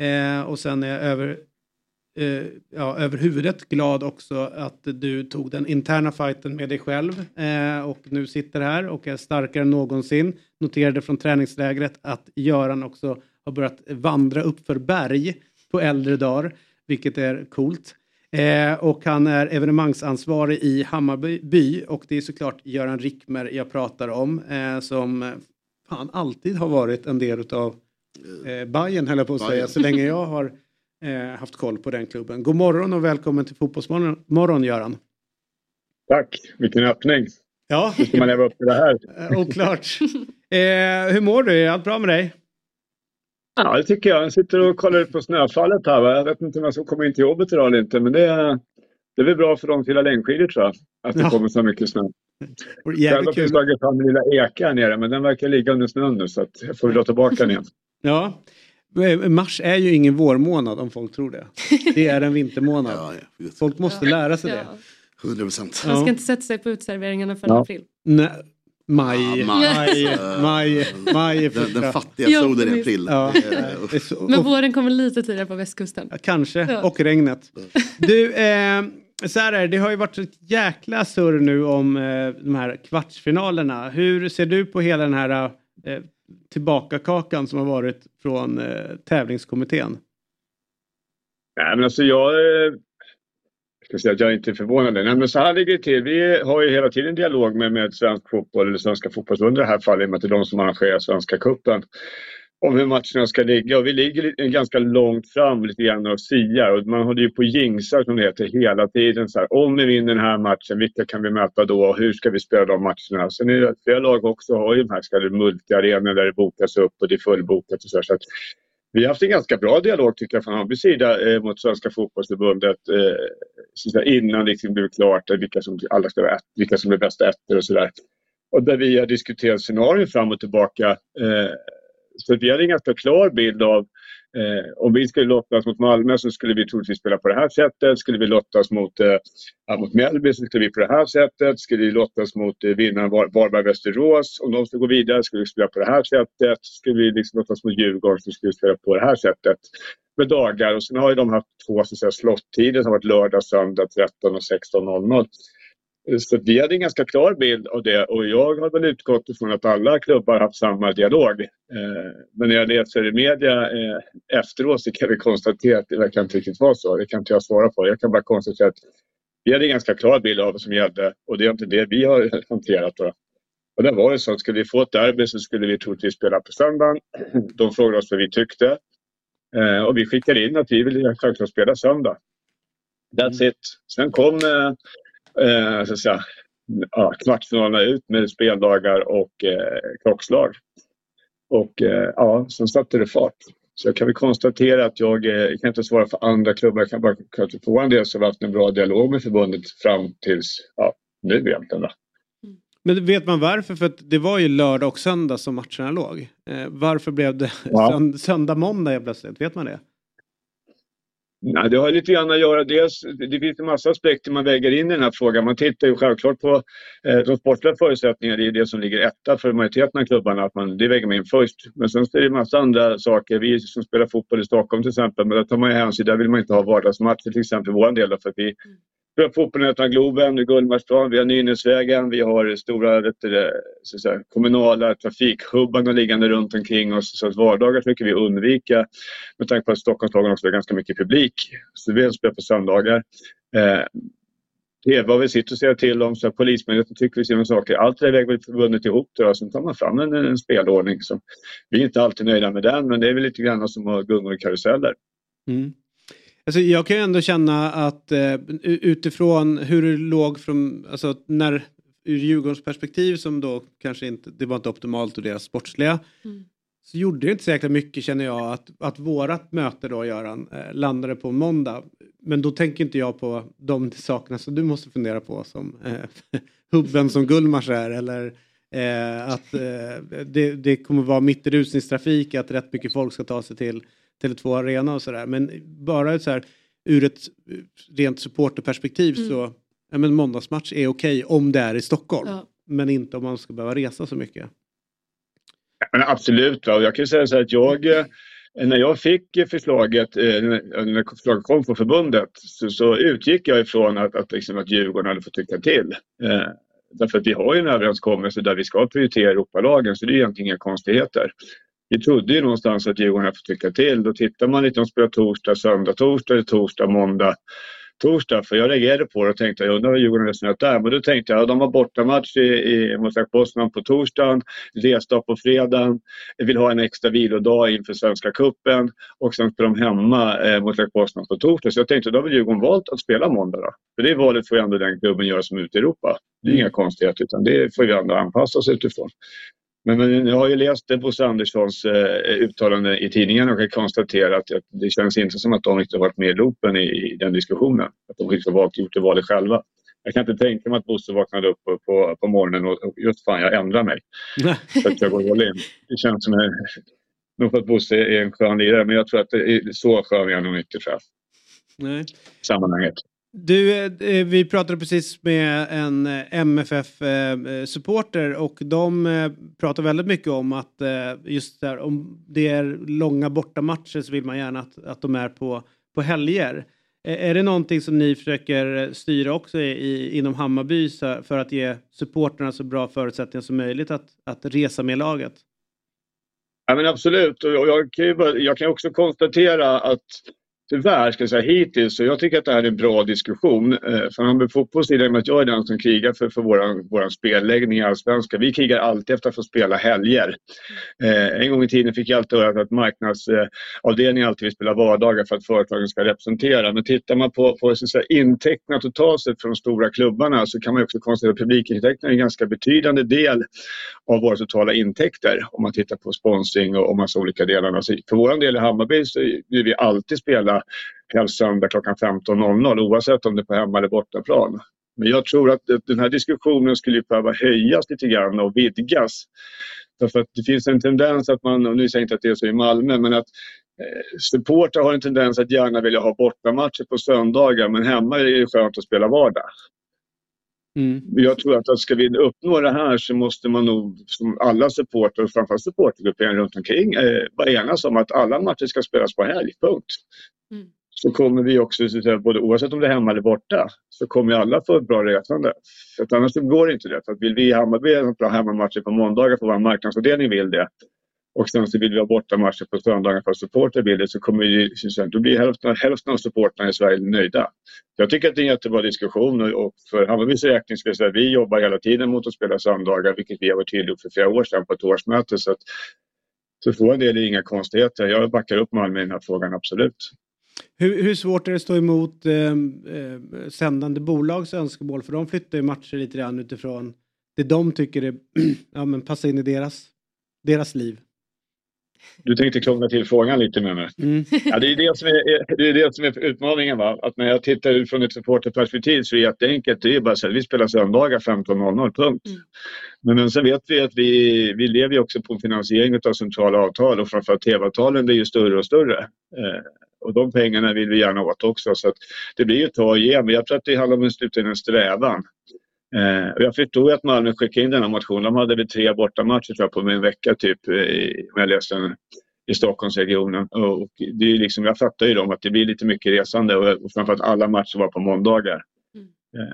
Eh, och sen är jag över, ja, över huvudet glad också att du tog den interna fighten med dig själv och nu sitter här och är starkare än någonsin. Noterade från träningslägret att Göran också har börjat vandra upp för berg på äldre dagar, vilket är coolt. Eh, och han är evenemangsansvarig i Hammarby och det är såklart Göran Rickmer jag pratar om eh, som fan alltid har varit en del utav eh, Bayern höll jag på att säga, så länge jag har eh, haft koll på den klubben. God morgon och välkommen till Fotbollsmorgon, morgon, Göran. Tack, vilken öppning. Ja, Hur ska man leva upp till det här? eh, oklart. Eh, hur mår du? Är allt bra med dig? Ja, det tycker jag. Jag sitter och kollar på snöfallet här. Va? Jag vet inte om jag ska komma in till jobbet idag eller inte, men det är, det är väl bra för de som gillar längdskidor tror jag. Att det Ja. kommer så mycket snö. Jävligt har kul. jag slagit fram lilla eka här nere, men den verkar ligga under snön nu så att jag får dra tillbaka den igen. Ja. Eh, Mars är ju ingen vårmånad om folk tror det. Det är en vintermånad. Ja, Folk måste lära sig det. Ja. 100 procent. Man ska inte sätta sig på utserveringarna för Ja. april. Nej, maj, Ja, maj, maj. maj, maj Den, den fattiga Ja, solen i april. Ja, Eh, Men våren kommer lite tidigare på västkusten. Kanske, Ja. och regnet. Du, eh, så här är det, det har ju varit ett jäkla surr nu om eh, de här kvartsfinalerna. Hur ser du på hela den här eh, tillbakakakan som har varit från eh, tävlingskommittén? Nej, men alltså jag ska säga att jag är inte är förvånad. Nej, men så här ligger det till. Vi har ju hela tiden dialog med, med svensk fotboll, eller Svenska fotbollsförbundet i det här fallet, i och med att det är de som arrangerar Svenska cupen om hur matcherna ska ligga. Och vi ligger ganska långt fram lite grann och siar. Och man håller ju på jinxar som det heter hela tiden. Så här, om vi vinner den här matchen, vilka kan vi möta då? Och hur ska vi spela de matcherna? Sen är det flera lag också har ju de här så kallade multiarenorna där det bokas upp och det är fullbokat. Och så, så att vi har haft en ganska bra dialog tycker jag från Hammarbys sida eh, mot Svenska fotbollsförbundet eh, innan det liksom blev klart eh, vilka som, alla ska vara, vilka som är bästa ettor och sådär. Och där vi har diskuterat scenarion fram och tillbaka. Eh, så vi hade en ganska klar bild av Eh, om vi skulle lottas mot Malmö så skulle vi troligtvis spela på det här sättet. Skulle vi lottas mot, eh, mot Mjällby så skulle vi på det här sättet. Skulle vi lottas mot eh, vinnaren Var Varberg-Västerås, om de skulle gå vidare skulle vi spela på det här sättet. Skulle vi liksom lottas mot Djurgården så skulle vi spela på det här sättet. Med dagar och sen har ju de haft två slottider som har varit lördag, söndag 13 och 16.00. Så vi hade en ganska klar bild av det och jag har väl utgått ifrån att alla klubbar haft samma dialog. Eh, men när jag läser i media eh, efteråt så kan vi konstatera att det verkar inte riktigt vara så. Det kan inte jag svara på. Jag kan bara konstatera att vi hade en ganska klar bild av vad som gällde och det är inte det vi har hanterat. Då. Och det var ju så att skulle vi få ett derby så skulle vi troligtvis spela på söndagen. De frågade oss vad vi tyckte. Eh, och vi skickade in att vi ville självklart spela söndag. That's it. Sen kom eh, så att säga, ja, kvartsfinalerna ut med speldagar och eh, klockslag. Och eh, ja, sen satte det fart. Så jag kan väl konstatera att jag, eh, jag kan inte svara för andra klubbar, jag kan bara för vår del så har vi haft en bra dialog med förbundet fram tills ja, nu egentligen. Då. Men vet man varför? För det var ju lördag och söndag som matcherna låg. Eh, varför blev det Ja. söndag, måndag plötsligt? Vet man det? Nej, det har lite grann att göra. Dels, det finns en massa aspekter man väger in i den här frågan. Man tittar ju självklart på eh, de sportliga förutsättningarna. Det är det som ligger etta för majoriteten av klubbarna. Att man, det väger man in först. Men sen så är det en massa andra saker. Vi som spelar fotboll i Stockholm till exempel, men där tar man ju hänsyn. Där vill man inte ha vardagsmatcher till exempel, i vår del. För att mm vi har fotbollen utan Globen, Gullmarsplan, vi har Nynäsvägen, vi har stora det, så att säga, kommunala trafikhubbarna liggande runt omkring oss. Så att vardagar försöker vi undvika med tanke på att Stockholmslagen också har ganska mycket publik. Så vi spelar på söndagar. Eh, det är vad vi sitter och säger till om, så Polismyndigheten tycker vi ser saker. Allt det där väger vi förbundet ihop då, sen tar man fram en, en spelordning. Så vi är inte alltid nöjda med den, men det är väl lite grann som att gungor i karuseller. Mm. Alltså, jag kan ju ändå känna att eh, utifrån hur det låg från, alltså när ur Djurgårdens perspektiv som då kanske inte, det var inte optimalt och deras sportsliga. Mm. Så gjorde det inte så jäkla mycket känner jag att, att vårat möte då Göran eh, landade på måndag. Men då tänker inte jag på de sakerna som du måste fundera på som eh, hubben som Gullmars är eller eh, att eh, det, det kommer vara mitt i rusningstrafik att rätt mycket folk ska ta sig till Tele2 Arena och sådär. Men bara så här ur ett rent supporterperspektiv Mm. så ja, men måndagsmatch är okej om det är i Stockholm. Ja. Men inte om man ska behöva resa så mycket. Men absolut. Va? Jag kan säga så här att jag, eh, när jag fick förslaget, eh, när när förslaget kom från förbundet, så, så utgick jag ifrån att, att, liksom, att Djurgården hade fått tycka till. Eh, därför att vi har ju en överenskommelse där vi ska prioritera Europalagen, så det är egentligen inga konstigheter. Vi trodde ju någonstans att Djurgården hade fått tycka till. Då tittar man lite om de spelar torsdag, söndag, torsdag, eller torsdag, måndag, torsdag. För jag reagerade på det och tänkte, jag undrar vad Djurgården resonerat där. Men då tänkte jag, ja, de har bortamatch i, i, mot Bosman på torsdagen, resdag på fredagen, vill ha en extra vilodag inför Svenska Cupen och sen spelar de hemma eh, mot Bosman på torsdag. Så jag tänkte, då har väl Djurgården valt att spela måndag då. För det valet får ju ändå den klubben göra som är ute i Europa. Det är inga konstigheter, utan det får vi ändå anpassa oss utifrån. Men, men jag har ju läst Bosse Anderssons eh, uttalande i tidningen och kan konstatera att, att det känns inte som att de riktigt har varit med i loopen i, i den diskussionen. Att de riktigt har gjort det valet själva. Jag kan inte tänka mig att Bosse vaknade upp på, på, på morgonen och, och just fan, jag ändrar mig. Så att jag går all in. Det känns som en, nog för att Bosse är en skön lirare, men jag tror att det är så skön är han nog inte tror jag, Nej. i sammanhanget. Du, eh, vi pratade precis med en eh, MFF-supporter eh, och de pratar väldigt mycket om att just där, om det är långa bortamatcher så vill man gärna att, att de är på, på helger. Är det någonting som ni försöker styra också i, inom Hammarby för att ge supporterna så bra förutsättningar som möjligt att, att resa med laget? Ja, men absolut. Och jag, kan ju bara, jag kan också konstatera att tyvärr, ska jag säga, hittills, så jag tycker att det här är en bra diskussion. Eh, för Hammarby fotbolls med att jag är den som krigar för, för vår våran spelläggning i Allsvenskan. Vi krigar alltid efter att få spela helger. Eh, en gång i tiden fick jag alltid höra att marknadsavdelningen alltid vill spela vardagar för att företagen ska representera. Men tittar man på, på så att intäkterna totalt sett från de stora klubbarna så kan man också konstatera att publikintäkterna är en ganska betydande del av våra totala intäkter om man tittar på sponsring och, och massa olika delar. Så för vår del i Hammarby så vill vi alltid spela helst söndag klockan 15.00 oavsett om det är på hemma eller bortaplan. Men jag tror att den här diskussionen skulle behöva höjas lite grann och vidgas. Därför att det finns en tendens att man, och nu säger jag inte att det är så i Malmö, men att eh, supportrar har en tendens att gärna vilja ha bortamatcher på söndagar men hemma är det skönt att spela vardag. Mm. Jag tror att ska vi uppnå det här så måste man nog, som alla supportrar och framförallt supportergruppen runt omkring, eh, vara enas om att alla matcher ska spelas på helg, punkt. Mm. Så kommer vi också, så att säga, både, oavsett om det är hemma eller borta, så kommer alla få ett bra resande. För att annars går det inte det. För att vill vi i Hammarby ha bra hemmamatcher på måndagar för vår marknadsavdelning vill det och sen så vill vi ha bortamatcher på söndagar för att supportrar vill det så kommer ju, då blir hälften, hälften av supportrarna i Sverige nöjda. Jag tycker att det är en jättebra diskussion och för Hammarbys räkning ska jag säga att vi jobbar hela tiden mot att spela söndagar vilket vi har varit tydliga för flera år sedan på ett årsmöte. Så, att, så för en del är det inga konstigheter. Jag backar upp Malmö i den här frågan, absolut. Hur, hur svårt är det att stå emot eh, eh, sändande bolags önskemål? För de flyttar ju matcher lite grann utifrån det de tycker är, ja, men passar in i deras, deras liv. Du tänkte krångla till frågan lite med mig. Mm. Ja, det, är det, som är, det är det som är utmaningen. Va? Att när jag tittar utifrån ett supporterperspektiv så är det jätteenkelt. Det är bara så här, vi spelar söndagar 15.00, punkt. Mm. Men, men sen vet vi att vi, vi lever ju också på en finansiering av centrala avtal och framförallt tv-avtalen blir ju större och större. Eh, och de pengarna vill vi gärna åt också. Så det blir ju ta och ge. Men jag tror att det handlar om en slutligen strävan. Eh, jag förstod att Malmö skickade in denna motion. De hade väl tre bortamatcher tror jag, på en vecka typ, i, om jag läste den, i Stockholmsregionen. Och, det är liksom, jag fattar ju dem att det blir lite mycket resande och, och framförallt alla matcher var på måndagar. Mm. Eh,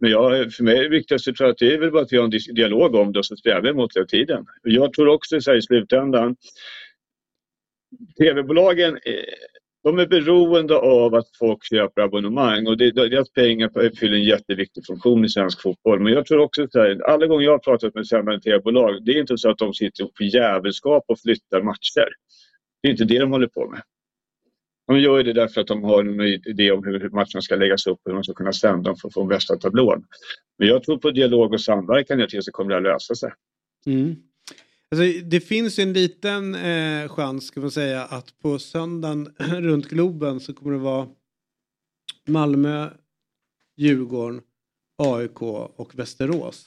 men jag, för mig är det viktigaste tror jag, att det är väl bara att vi har en dialog om det och så strävar vi mot det tiden. Jag tror också så här, i slutändan TV-bolagen eh, de är beroende av att folk köper abonnemang och det, deras pengar fyller en jätteviktig funktion i svensk fotboll. Men jag tror också så här, alla gånger jag har pratat med sändande bolag, det är inte så att de sitter på jävelskap och flyttar matcher. Det är inte det de håller på med. De gör det därför att de har en idé om hur matcherna ska läggas upp och hur man ska kunna sända dem för att få bästa tablån. Men jag tror på dialog och samverkan jag till så kommer det att lösa sig. Mm. Alltså, det finns ju en liten eh, chans ska man säga att på söndagen runt Globen så kommer det vara Malmö, Djurgården, AIK och Västerås.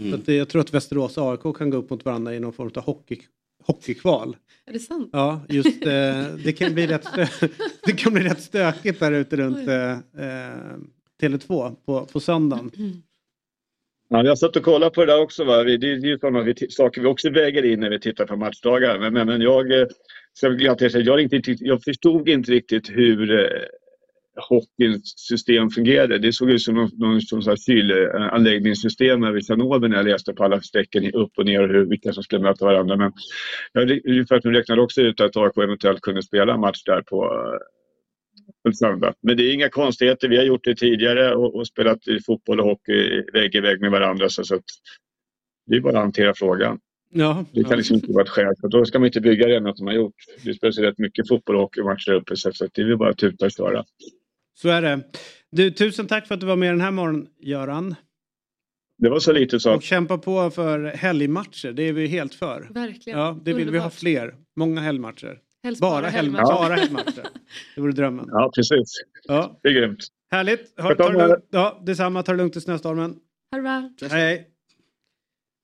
Mm. Så att det, jag tror att Västerås och AIK kan gå upp mot varandra i någon form av hockey, hockeykval. Är det sant? Ja, just eh, det, kan bli rätt stö- det kan bli rätt stökigt där ute runt eh, eh, Tele2 på, på söndagen. Ja, jag satt och kollade på det där också. Va? Det är ju sådana vi saker vi också väger in när vi tittar på matchdagar. Men, men, men jag, eh, ska jag, jag, inte, jag förstod inte riktigt hur eh, hockeyns system fungerade. Det såg ut som någon, någon som kylanläggningssystem över Tjernobyl när jag läste på alla strecken upp och ner och hur, vilka som skulle möta varandra. Men jag, ungefär räknade också ut att AIK eventuellt kunde spela match där på eh, söndag. Men det är inga konstigheter. Vi har gjort det tidigare och, och spelat i fotboll och hockey vägg i vägg med varandra. Så, så att det är bara att hantera frågan. Ja, Det kan liksom inte vara ett skäl. För då ska man inte bygga det än som har gjort. Det spelas ju rätt mycket fotboll och hockeymatcher uppe. Så, så att det är bara att tuta och köra. så är det. Du, tusen tack för att du var med den här morgonen, Göran. Det var så lite så. Och kämpa på för helgmatcher, det är vi helt för. Verkligen. Ja, det vill vi ha Underbart. fler. Många helgmatcher. Helst Bara, bara helgmatcher. helgmatcher. Bara helgmatcher. Det vore drömmen. Ja, precis. Ja, Det är grymt. härligt. Sköt ta det lugnt. Ja, detsamma. Ta det lugnt i snöstormen. Ha det bra. Hej.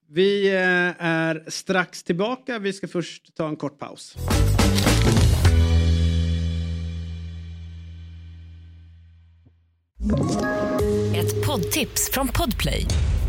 Vi eh, är strax tillbaka. Vi ska först ta en kort paus. Ett poddtips från Podplay.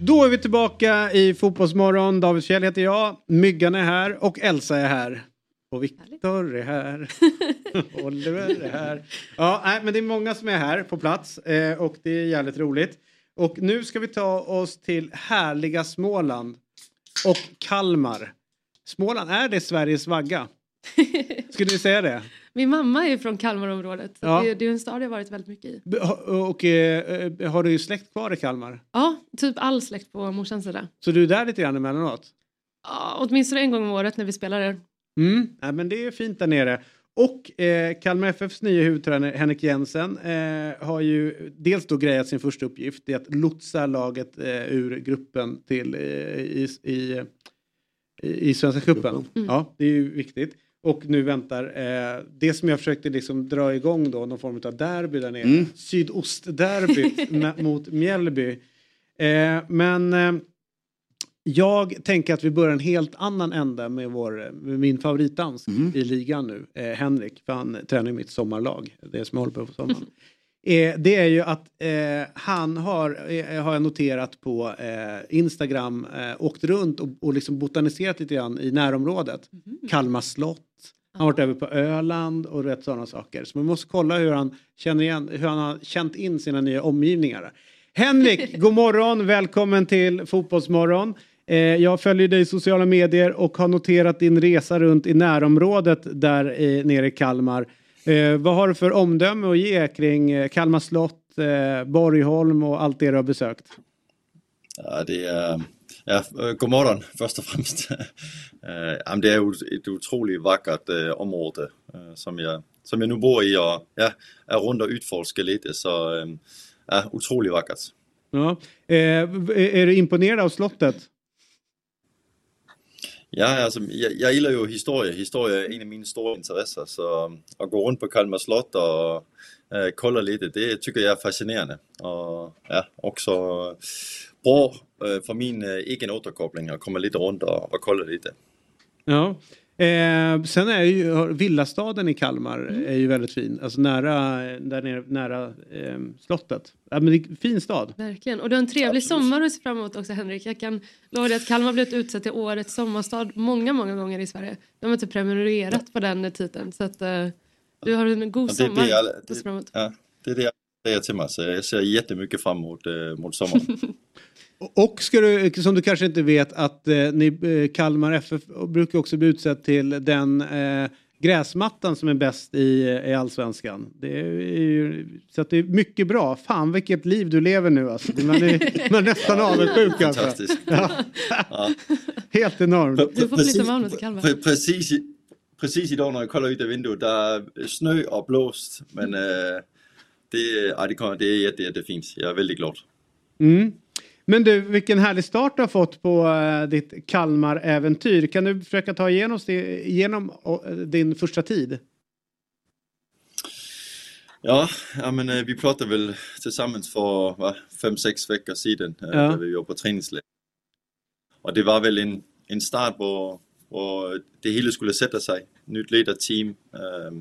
Då är vi tillbaka i Fotbollsmorgon. David Fjell heter jag. Myggan är här och Elsa är här. Och Viktor är här. Oliver är här. Ja, nej, men det är många som är här på plats eh, och det är jävligt roligt. Och nu ska vi ta oss till härliga Småland och Kalmar. Småland, är det Sveriges vagga? Skulle ni säga det? Min mamma är från Kalmarområdet. Ja. Det, det är en stad jag varit väldigt mycket i. Ha- Och eh, eh, har du släkt kvar i Kalmar? Ja, typ all släkt på morsans sida. Så du är där lite grann emellanåt? Ja, åtminstone en gång om året när vi spelar där. Mm. Ja, men det är fint där nere. Och eh, Kalmar FFs nya huvudtränare Henrik Jensen eh, har ju dels då grejat sin första uppgift, det är att lotsa laget eh, ur gruppen till eh, i, i, i Svenska cupen. Ja, det är ju viktigt. Och nu väntar eh, det som jag försökte liksom dra igång då, någon form av derby där nere. Mm. Sydostderbyt mot Mjällby. Eh, men eh, jag tänker att vi börjar en helt annan ände med, vår, med min favoritdansk i ligan nu, eh, Henrik, för han tränar i mitt sommarlag, det som jag håller på på sommaren. Eh, det är ju att eh, han har, eh, har jag noterat på Instagram, åkt runt och, och liksom botaniserat lite grann i närområdet. Kalmar slott, han har varit över på Öland och rätt sådana saker. Så man måste kolla hur han känner igen, hur han har känt in sina nya omgivningar. Henrik, god morgon, välkommen till Fotbollsmorgon. Eh, jag följer dig i sociala medier och har noterat din resa runt i närområdet där i, nere i Kalmar. Eh, vad har du för omdöme att ge kring eh, Kalmar slott, eh, Borgholm och allt det du har besökt? Ja, det är, ja, øh, god morgon först och främst. Eh, jamen, det är ju ett otroligt vackert eh, område eh, som, jag, som jag nu bor i och ja, är runt och utforskar lite. Så ja, otroligt vackert. Ja. Eh, är du imponerad av slottet? Ja, alltså, jag, jag gillar ju historia. Historia är en av mina stora intressen. Så att gå runt på Kalmar slott och eh, kolla lite, det tycker jag är fascinerande. Och ja, också eh, bra eh, för min eh, egen återkoppling att komma lite runt och, och kolla lite. Ja. Eh, sen är ju villastaden i Kalmar är ju väldigt fin. Alltså nära, där nere, nära eh, slottet. Ja, men det är en fin stad. Verkligen. Och du har en trevlig sommar att se fram emot också Henrik. Jag kan lova dig att Kalmar blivit utsett till årets sommarstad många, många gånger i Sverige. De har inte prenumererat på den titeln. Så att eh, du har en god Ja, det sommar det jag- att se fram emot. Ja, det är det jag säger till mig. Så jag ser jättemycket fram emot, eh, mot sommaren. Och ska du, som du kanske inte vet att eh, ni, eh, Kalmar FF brukar också bli utsedd till den eh, gräsmattan som är bäst i, i allsvenskan. Det är ju, så att det är mycket bra. Fan vilket liv du lever nu alltså. Man är, man är nästan avundsjuk alltså. Fantastiskt. Ja. Ja. Helt enormt. Du får flytta med honom till Kalmar. Pre- precis, i- precis idag när jag kollar ut av vinduet, där är snö och blåst. Men eh, det, ja, det, kommer, det är jätte, jättefint. Jag är väldigt glad. Mm. Men du, vilken härlig start du har fått på eh, ditt Kalmar-äventyr. Kan du försöka ta igenom, igenom eh, din första tid? Ja, ja men eh, vi pratade väl tillsammans för va, fem, sex veckor sedan Ja. när vi var på träningsläger. Och det var väl en, en start på hvor det hele skulle sätta sig. Nytt ledarteam, eh,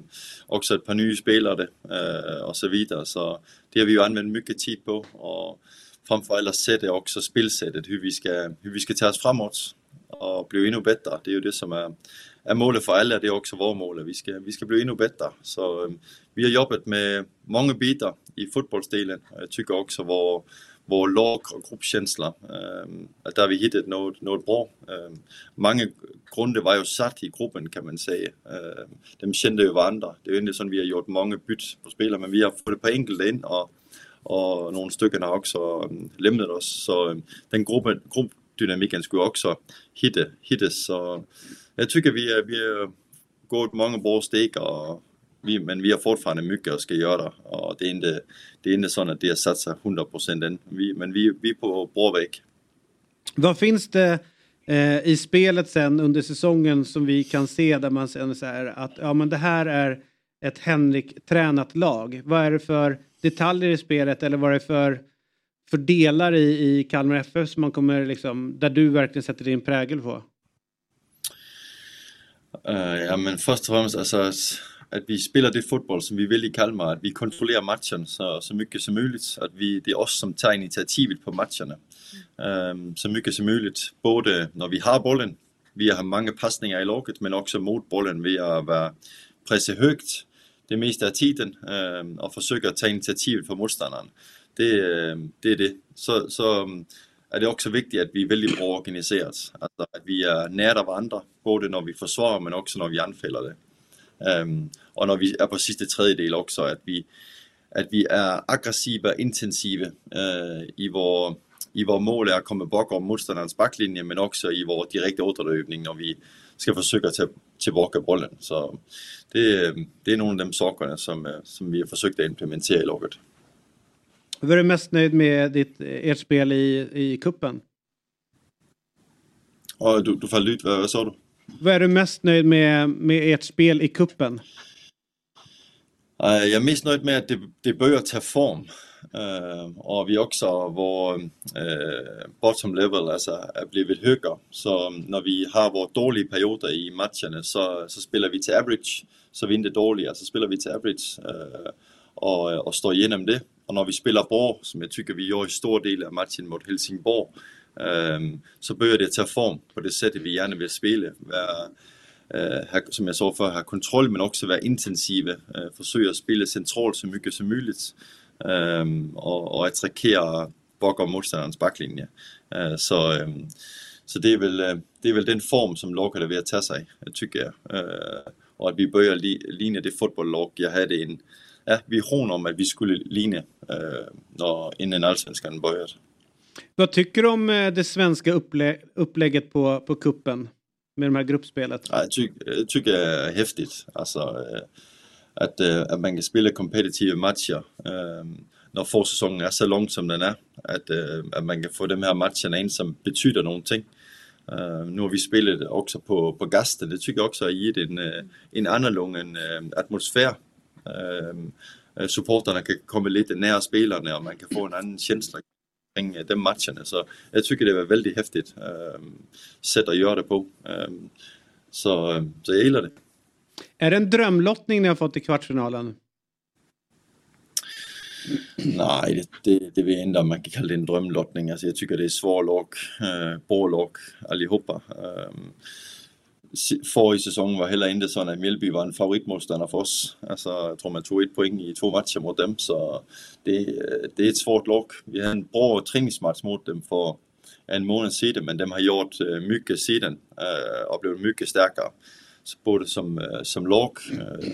också ett par nya spelare eh, och så vidare. Så det har vi ju använt mycket tid på och framförallt sättet också spelsättet, hur vi ska, hur vi ska ta oss framåt och bli ännu bättre. Det är ju det som är, är målet för alla, det är också vårt mål. Vi ska, vi ska bli ännu bättre. Så vi har jobbat med många bitar i fotbollsdelen. Och jag tycker också vår, vår lag och gruppkänsla, eh, där har vi hittat något, något bra. Eh, många grunder var ju satt i gruppen kan man säga. Eh, de kände ju varandra. Det är ju inte så att vi har gjort många byt på spelare, men vi har fått ett par enkelte in och, och några stycken har också lämnat oss. Så den gruppdynamiken skulle också hitta, hittas. Så jag tycker vi är, vi gått många bra steg och vi, men vi har fortfarande mycket att ska göra och det är inte, det är inte så att det har satt sig 100% än. Vi, men vi, vi är på bra väg. Vad finns det eh, øh, i spelet sen under säsongen som vi kan se där man känner så här att ja men det här är ett Henrik-tränat lag. Vad är det för detaljer i spelet eller vad är det för, för delar i, i Kalmar FF som man kommer liksom, där du verkligen sätter din prägel på? Uh, ja men först och främst alltså, att vi spelar det fotboll som vi vill i Kalmar, att vi kontrollerar matchen så, så mycket som möjligt. Att vi, det är oss som tar initiativet på matcherna. Um, så mycket som möjligt, både när vi har bollen, vi har många passningar i laget, men också mot bollen via att vara pressa högt det mesta av tiden um, och försöka ta initiativet for motståndaren. Det, øh, det är det. Så, så um, øh, är det också viktigt att vi är väldigt bra Altså, at att vi är nära varandra, både när vi försvarar men också när vi anfaller det. Øh, um, och när vi är på sista tredjedel också, att vi, at vi är aggressiva, intensiva uh, i vores i vår mål är att komma bakom motståndarens backlinje men också i vår direkta återløbning, når vi ska försöka ta tillbaka bollen. Så det, det är nog de sakerna som, som vi har försökt implementera i laget. Vad är du mest nöjd med ditt, ert spel i, i kuppen? Ja, du, du föll ut, vad, vad sa du? Vad är du mest nöjd med, med ert spel i kuppen? Jag är mest nöjd med att det, det börjar ta form. Ehm, och vi också vår eh, bottom level alltså är blivit högre. Så um, när vi har våra dåliga perioder i matcherna så, så spelar vi till average. Så vi inte dåliga så spelar vi till average eh, och, och står igenom det. Och när vi spelar bra, som jag tycker vi gör i stor del av matchen mot Helsingborg, ehm, så börjar det ta form på det sättet vi gärna vill spela. Uh, som jag sa för, ha kontroll men också vara intensiva. Uh, försöka spela centralt så mycket som möjligt. Och, och attackera bakom motståndarens backlinje. Uh, så, så det är, väl, det är väl den form som laget är vid att ta sig, tycker jag. och att vi börjar li, likna det fotbollslag jag hade en ja, vision om att vi skulle likna när, innan allsvenskan började. Vad tycker du om det svenska upplä upplägget på, på kuppen? med de här gruppspelet? Ja, jag, tycker, jag tycker det är häftigt. Alltså, att, øh, at man kan spela kompetitive matcher øh, när försäsongen är så lång som den är. Att, øh, at man kan få de här matcherna ind, som betyder någonting. nu har vi spelat också på, på gasten, det tycker jag också har gett en, en annorlunda atmosfär. supporterna kan komma lite nära spelarna och man kan få en annan känsla kring de matcherna. Så jag tycker det var väldigt häftigt uh, sätt att göra det på. Uh, så, så jag gillar det. Är det en drömlottning ni har fått i kvartsfinalen? Nej, det, det, det vet jag inte om man kan kalla det en drömlottning. Alltså jag tycker det är svår lag, eh, bra lag allihopa. Äh, förra säsongen var heller inte så att Mjällby var en favoritmotståndare för oss. Alltså, jag tror man tog ett poäng i två matcher mot dem så det, det är ett svårt lag. Vi hade en bra träningsmatch mot dem för en månad sedan men de har gjort eh, mycket sedan eh, och blivit mycket starkare. Både som, øh, som lag øh,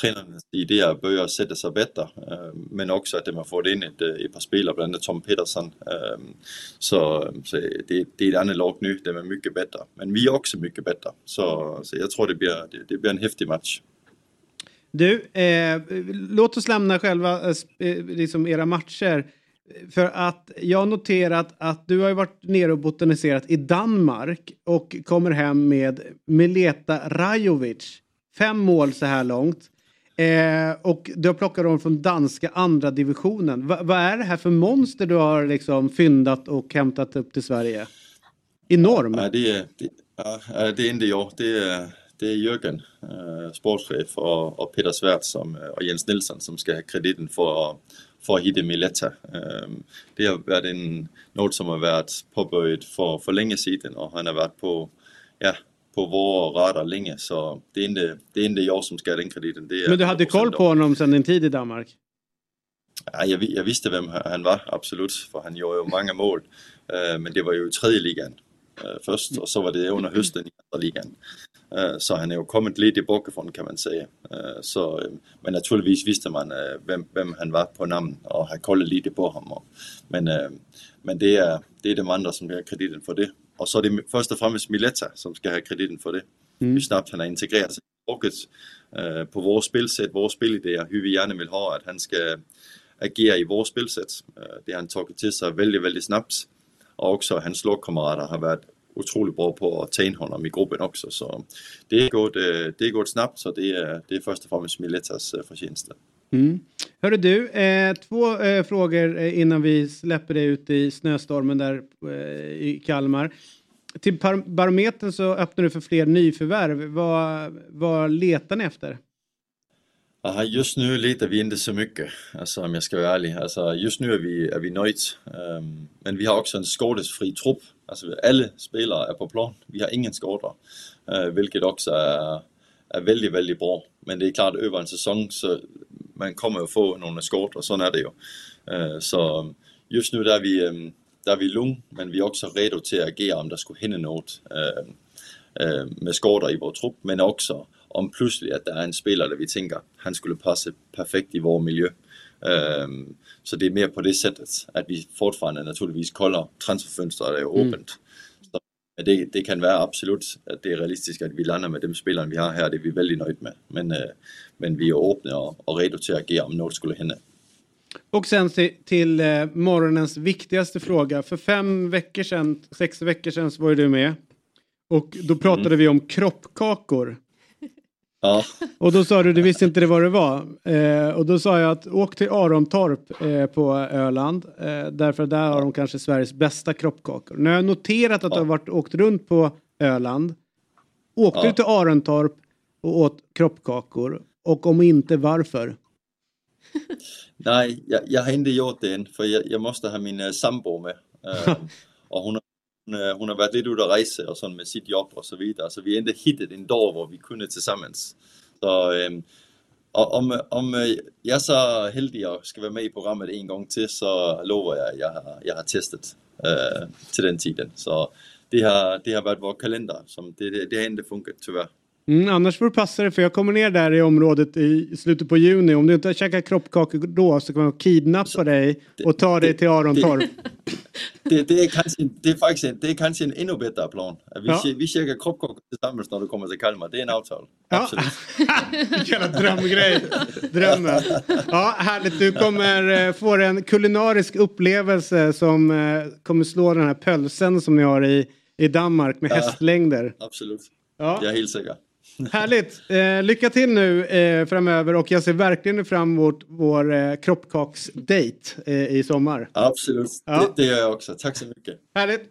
tränarnas idéer börjar sätta sig bättre. Øh, men också att de har fått in ett, ett par spelare, bland annat Tom Pettersson. Så, så det, det, är ett annat lag nu, de är mycket bättre. Men vi är också mycket bättre. Så, så jag tror det blir, det, det blir en häftig match. Du, eh, låt oss lämna själva eh, eh liksom era matcher. För att jag har noterat att du har varit nere och botaniserat i Danmark och kommer hem med Mileta Rajovic. Fem mål så här långt. Eh, och du har plockat dem från danska andra divisionen. Va, vad är det här för monster du har liksom fyndat och hämtat upp till Sverige? Enorm! Ja, det, är, det, ja, eh, det är inte jag. Det är, det är Jörgen, eh, sportchef och, och Peter Svärd som, och Jens Nilsson som ska ha krediten för, för att hitta Miletta. Eh, det har varit en, något som har varit påbörjat för, för länge sedan och han har varit på ja, på våra radar länge så det är inte, det är inte jag som ska ha den krediten. Det är Men du hade koll på honom sedan din tid i Danmark? Ja, jag, jag, visste vem han var, absolut, för han gjorde ju många mål. Uh, men det var ju i tredje ligan först och så var det under hösten i andra ligan. Uh, så han är ju kommit lite bakifrån kan man säga. så, men naturligtvis visste man vem, vem, han var på namn och har kollat lite på honom. Men, men det, är, det är de andra som har krediten för det. Och så är det först och främst Miletta som ska ha krediten för det. Mm. Hur snabbt han har integrerat sig i uh, på vårt spelsätt, våra spelidéer, hur vi gärna vill ha att han ska agera i vårt spelsätt. Det har han tagit till sig väldigt, väldigt snabbt. Och också hans lagkamrater har varit otroligt bra på att ta in honom i gruppen också. Så det är gått, øh, det är gått snabbt så det är, det är först och främst Miletas øh, förtjänst. Mm. Hörru du, eh, två eh, frågor eh, innan vi släpper dig ut i snöstormen där eh, i Kalmar. Till Barometern så öppnar du för fler nyförvärv. Vad, vad letar ni efter? Aha, just nu letar vi inte så mycket, alltså, om jag ska vara ärlig. Alltså, just nu är vi, är vi nöjda. Um, ehm, men vi har också en skadesfri trupp. Alltså, alla spelare är på plan. Vi har ingen skador. Uh, vilket också är, är väldigt, väldigt bra. Men det är klart, över en säsong så man kommer att få några skador, så är det ju. Uh, så just nu där är vi, um, där är vi lugn, men vi är också redo till att agera om det skulle hända något uh, ehm, med skador i vår trupp. Men också om plötsligt att det är en spelare där vi tänker han skulle passa perfekt i vår miljö. Um, så det är mer på det sättet att vi fortfarande naturligtvis kollar transferfönstret är öppet. Mm. Så det, det, kan vara absolut att det är realistiskt att vi landar med de spelare vi har här, det är vi väldigt nöjda med. Men, uh, men vi är öppna och, och redo till att agera om något skulle hända. Och sen till, till eh, morgonens viktigaste fråga. För fem veckor sedan, sex veckor sedan så var ju du med. Och då pratade mm. vi om kroppkakor. Ja. Och då sa du, du visste inte det vad det var. Eh, och då sa jag att åk till Arontorp eh, på Öland. Eh, därför där har de kanske Sveriges bästa kroppkakor. Nu har jag noterat att ja. du har varit, åkt runt på Öland. Åkte ja. du till Arontorp och åt kroppkakor? Och om inte, varför? Nej, jag, jag har inte gjort det än. För jag, jag måste ha min uh, sambo med. Uh, och hon Eh, hon øh, har varit lite ute och resa och sånt med sitt jobb och så vidare. Så vi har inte hittat en dag där vi kunde tillsammans. Så um, om, om øh, jag är så heldig och ska vara med i programmet en gång till så lovar jag att jag har, jag har testat uh, øh, till den tiden. Så det har, det har varit vår kalender. Som det, det, det har inte funkat tyvärr. Mm, annars får du passa dig för jag kommer ner där i området i slutet på juni. Om du inte har käkat kroppkakor då så kommer jag kidnappa så, dig och ta det, dig till Arontorp. Det, det, är kanske, det är faktiskt det är kanske en ännu bättre plan. Vi, ja. vi käkar kroppkakor tillsammans när du kommer till Kalmar. Det är en avtal. Ja. Absolut. Vilken drömgrej. Drömmen. Ja, härligt. Du kommer eh, få en kulinarisk upplevelse som eh, kommer slå den här pölsen som ni har i, i Danmark med ja. hästlängder. Absolut. Ja. Jag är helt säker. Härligt! Eh, lycka till nu eh, framöver och jag ser verkligen fram emot vår eh, kroppkaksdate eh, i sommar. Absolut, ja. det, det, gör jag också. Tack så mycket. Härligt!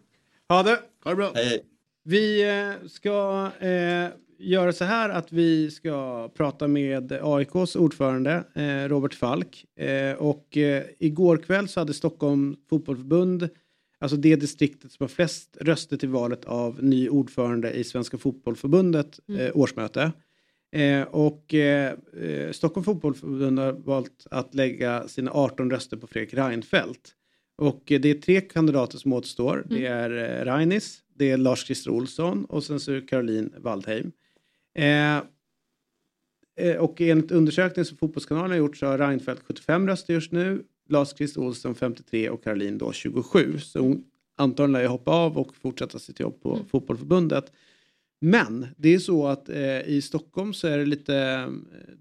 Ha det! Ha det bra! Hej, hej. Vi eh, ska eh, göra så här att vi ska prata med AIKs ordförande eh, Robert Falk. och igår kväll så hade Stockholm fotbollförbund Alltså det distriktet som har flest röster till valet av ny ordförande i Svenska fotbollförbundet mm. eh, årsmöte. Eh, och eh, eh Stockholm fotbollförbund har valt att lägga sina 18 röster på Fredrik Reinfeldt. Och eh, det är tre kandidater som återstår. Mm. Det är eh, Reinis, det är Lars-Christer Olsson och sen så är det Caroline Waldheim. Eh, och enligt undersökningen som Fotbollskanalen har gjort så har Reinfeldt 75 röster just nu. Lars-Christer Olsson 53 och Caroline då 27. Så hon antagligen lär hoppa av och fortsätta sitt jobb på mm. Fotbollförbundet. Men det är så att eh, i Stockholm så är det lite,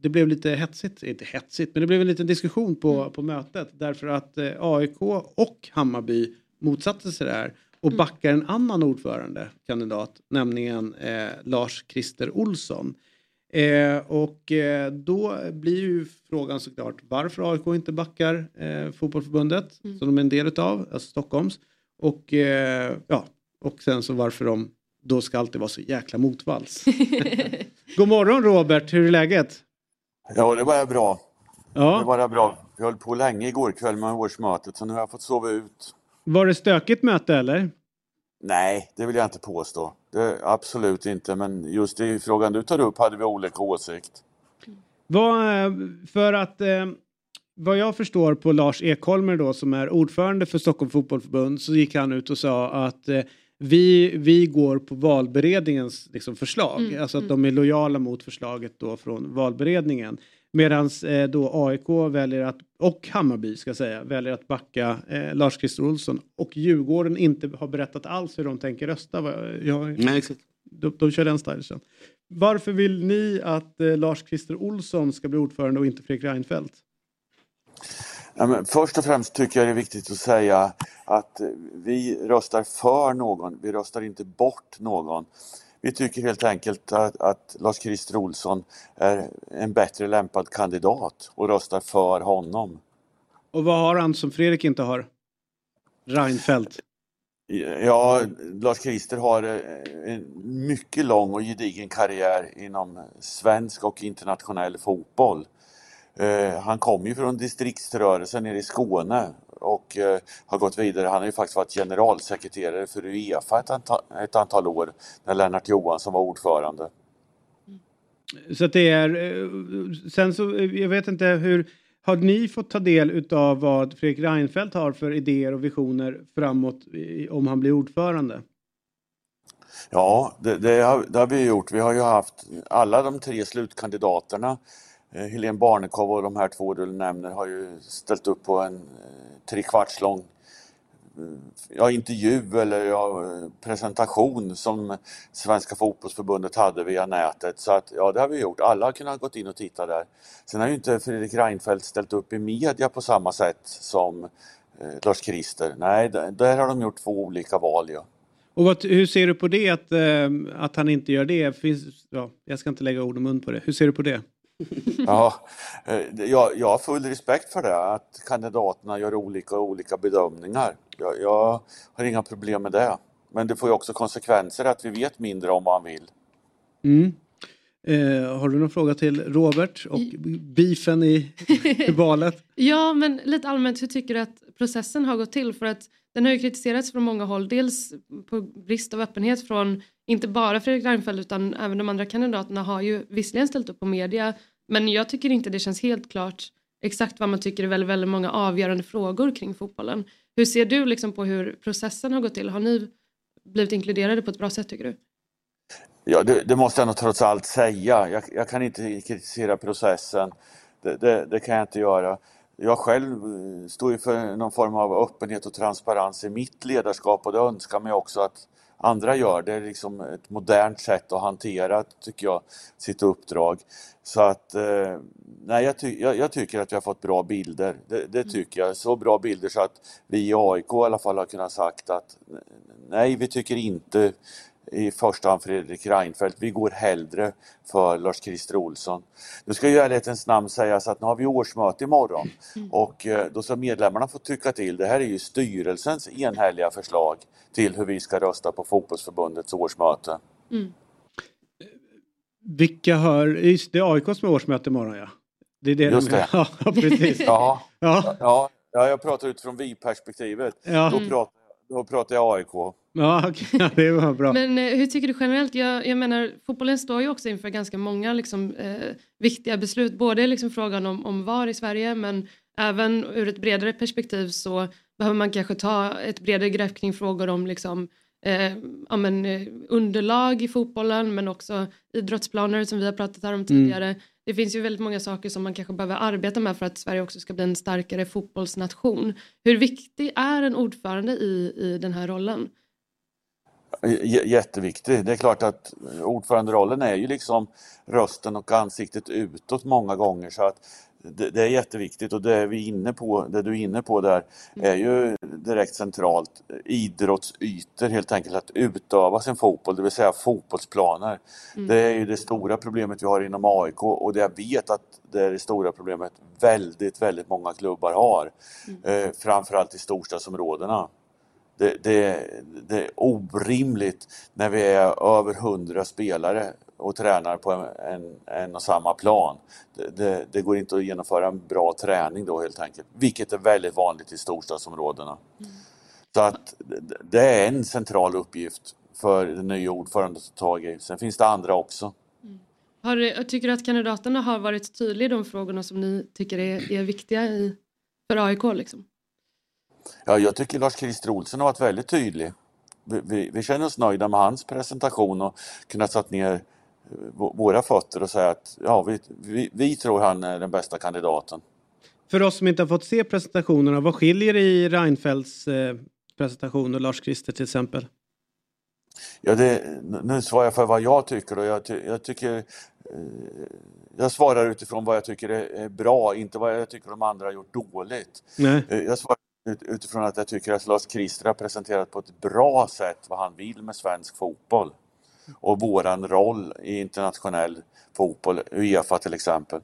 det blev lite hetsigt, inte hetsigt, men det blev en liten diskussion på, mm. på mötet därför att eh, AIK och Hammarby motsatte sig det här och mm. backar en annan ordförande kandidat, nämligen eh, Lars-Christer Olsson. Eh, och eh, då blir ju frågan såklart varför AIK inte backar eh, fotbollförbundet mm. som de är en del utav, alltså Stockholms. Och, eh, ja, och sen så varför de då ska alltid vara så jäkla motvalls. God morgon Robert, hur är läget? Ja, det var bra. Ja. Det var bra. Vi höll på länge igår kväll med årsmötet så nu har jag fått sova ut. Var det stökigt möte eller? Nej, det vill jag inte påstå. Det, absolut inte, men just i frågan du tar upp hade vi olika åsikt. Vad, eh, för att eh, vad jag förstår på Lars Ekholmer då som är ordförande för Stockholm Fotbollförbund så gick han ut och sa att eh, vi, vi går på valberedningens liksom, förslag, mm, alltså att mm. de är lojala mot förslaget då från valberedningen. Medan eh, då AIK väljer att, och Hammarby ska säga, väljer att backa eh, Lars-Christer Olsson och Djurgården inte har berättat alls hur de tänker rösta. Jag, Nej, exakt. De, de kör den stylisen. Varför vill ni att eh, Lars-Christer Olsson ska bli ordförande och inte Fredrik Reinfeldt? Ja, men först och främst tycker jag det är viktigt att säga att vi röstar för någon, vi röstar inte bort någon. Vi tycker helt enkelt att, att Lars-Christer Olsson är en bättre lämpad kandidat och röstar för honom. Och vad har han som Fredrik inte har? Reinfeldt? Ja, Lars-Christer har en mycket lång och gedigen karriär inom svensk och internationell fotboll. Eh, han kom ju från distriktsrörelsen nere i Skåne och eh, har gått vidare. Han har ju faktiskt varit generalsekreterare för Uefa ett antal, ett antal år när Lennart Johansson var ordförande. Så att det är... eh, Sen så, eh, jag vet inte hur... Har ni fått ta del utav vad Fredrik Reinfeldt har för idéer och visioner framåt om han blir ordförande? Ja, det, det, har, det har vi gjort. Vi har ju haft alla de tre slutkandidaterna. Eh, Helene Barnekow och de här två du nämner har ju ställt upp på en eh, trekvarts lång eh, ja, intervju eller ja, presentation som Svenska fotbollsförbundet hade via nätet. Så att, ja, det har vi gjort. Alla har kunnat gått in och titta där. Sen har ju inte Fredrik Reinfeldt ställt upp i media på samma sätt som eh, Lars-Christer. Nej, där, där har de gjort två olika val. Ja. Och vad, hur ser du på det att, eh, att han inte gör det? Finns, ja, jag ska inte lägga ord och mun på det. Hur ser du på det? Ja, eh, jag, jag har full respekt för det, att kandidaterna gör olika olika bedömningar. Jag, jag har inga problem med det. Men det får ju också konsekvenser att vi vet mindre om vad han vill. Mm. Eh, har du någon fråga till Robert och beefen i, i valet? Ja, men lite allmänt, hur tycker du att processen har gått till? För att den har ju kritiserats från många håll. Dels på brist av öppenhet från inte bara Fredrik Reinfeldt utan även de andra kandidaterna har ju visserligen ställt upp på media. Men jag tycker inte det känns helt klart exakt vad man tycker är väldigt, väldigt många avgörande frågor kring fotbollen. Hur ser du liksom på hur processen har gått till? Har ni blivit inkluderade på ett bra sätt tycker du? Ja, det, det måste jag nog trots allt säga. Jag, jag kan inte kritisera processen. Det, det, det kan jag inte göra. Jag själv eh, står ju för någon form av öppenhet och transparens i mitt ledarskap och det önskar mig också att andra gör. Det är liksom ett modernt sätt att hantera, tycker jag, sitt uppdrag. Så att, eh, nej, jag, ty jag, jag tycker att vi har fått bra bilder. Det, det tycker jag. Så bra bilder så att vi i AIK i alla fall har kunnat sagt att nej, vi tycker inte i första hand Fredrik Reinfeldt. Vi går hellre för Lars-Christer Olsson. Nu ska ju i ärlighetens namn sägas att nu har vi årsmöte imorgon och eh, då ska medlemmarna få tycka till. Det här är ju styrelsens enhälliga förslag till hur vi ska rösta på fotbollsförbundets årsmöte. Mm. Vilka hör... Just det är AIK som är årsmöte imorgon ja. Det är det Just de... det. Ja, precis. Ja, Ja. ja, ja jag pratar utifrån vi-perspektivet. Ja. Då, pratar, då pratar jag AIK. Ja, okej. ja, det var bra. Men eh, hur tycker du generellt? Jag, jag menar, fotbollen står ju också inför ganska många liksom, eh, viktiga beslut. Både liksom frågan om, om VAR i Sverige men även ur ett bredare perspektiv så behöver man kanske ta ett bredare grepp kring frågor om liksom, eh, ja, men, eh, underlag i fotbollen men också idrottsplaner som vi har pratat här om tidigare. Det finns ju väldigt många saker som man kanske behöver arbeta med för att Sverige också ska bli en starkare fotbollsnation. Hur viktig är en ordförande i, i den här rollen? J- Jätteviktig. Det är klart att ordföranderollen är ju liksom rösten och ansiktet utåt många gånger så att det, det är jätteviktigt och det är vi inne på, det du är inne på där är ju direkt centralt. Idrottsytor helt enkelt, att utöva sin fotboll, det vill säga fotbollsplaner. Mm. Det är ju det stora problemet vi har inom AIK och det jag vet att det är det stora problemet väldigt, väldigt många klubbar har. Eh, framförallt i storstadsområdena. Det, det, det är orimligt när vi är över hundra spelare och tränar på en, en, en och samma plan. Det, det, går inte att genomföra en bra träning då helt enkelt, vilket är väldigt vanligt i storstadsområdena. Så att det- är en central uppgift för den nya ordföranden att ta tag i. Sen finns det andra också. Har, du- tycker du att kandidaterna har varit tydliga i de frågorna som ni tycker är, är viktiga i, för AIK? Liksom? Ja, jag tycker Lars-Christer Olsson har varit väldigt tydlig. Vi, vi, vi känner oss nöjda med hans presentation och kunnat satt ner eh, vå- våra fötter och säga att ja, vi, vi, vi tror han är den bästa kandidaten. För oss som inte har fått se presentationerna, vad skiljer i Reinfeldts eh, presentation och Lars-Christer till exempel? Ja, det, nu svarar jag för vad jag tycker och jag, ty, jag tycker eh, jag svarar utifrån vad jag tycker är, bra, inte vad jag tycker de andra har gjort dåligt. Nej. Jag svarar ut, utifrån att jag tycker att Lars Christer har presenterat på ett bra sätt vad han vill med svensk fotboll. Och våran roll i internationell fotboll, Uefa till exempel.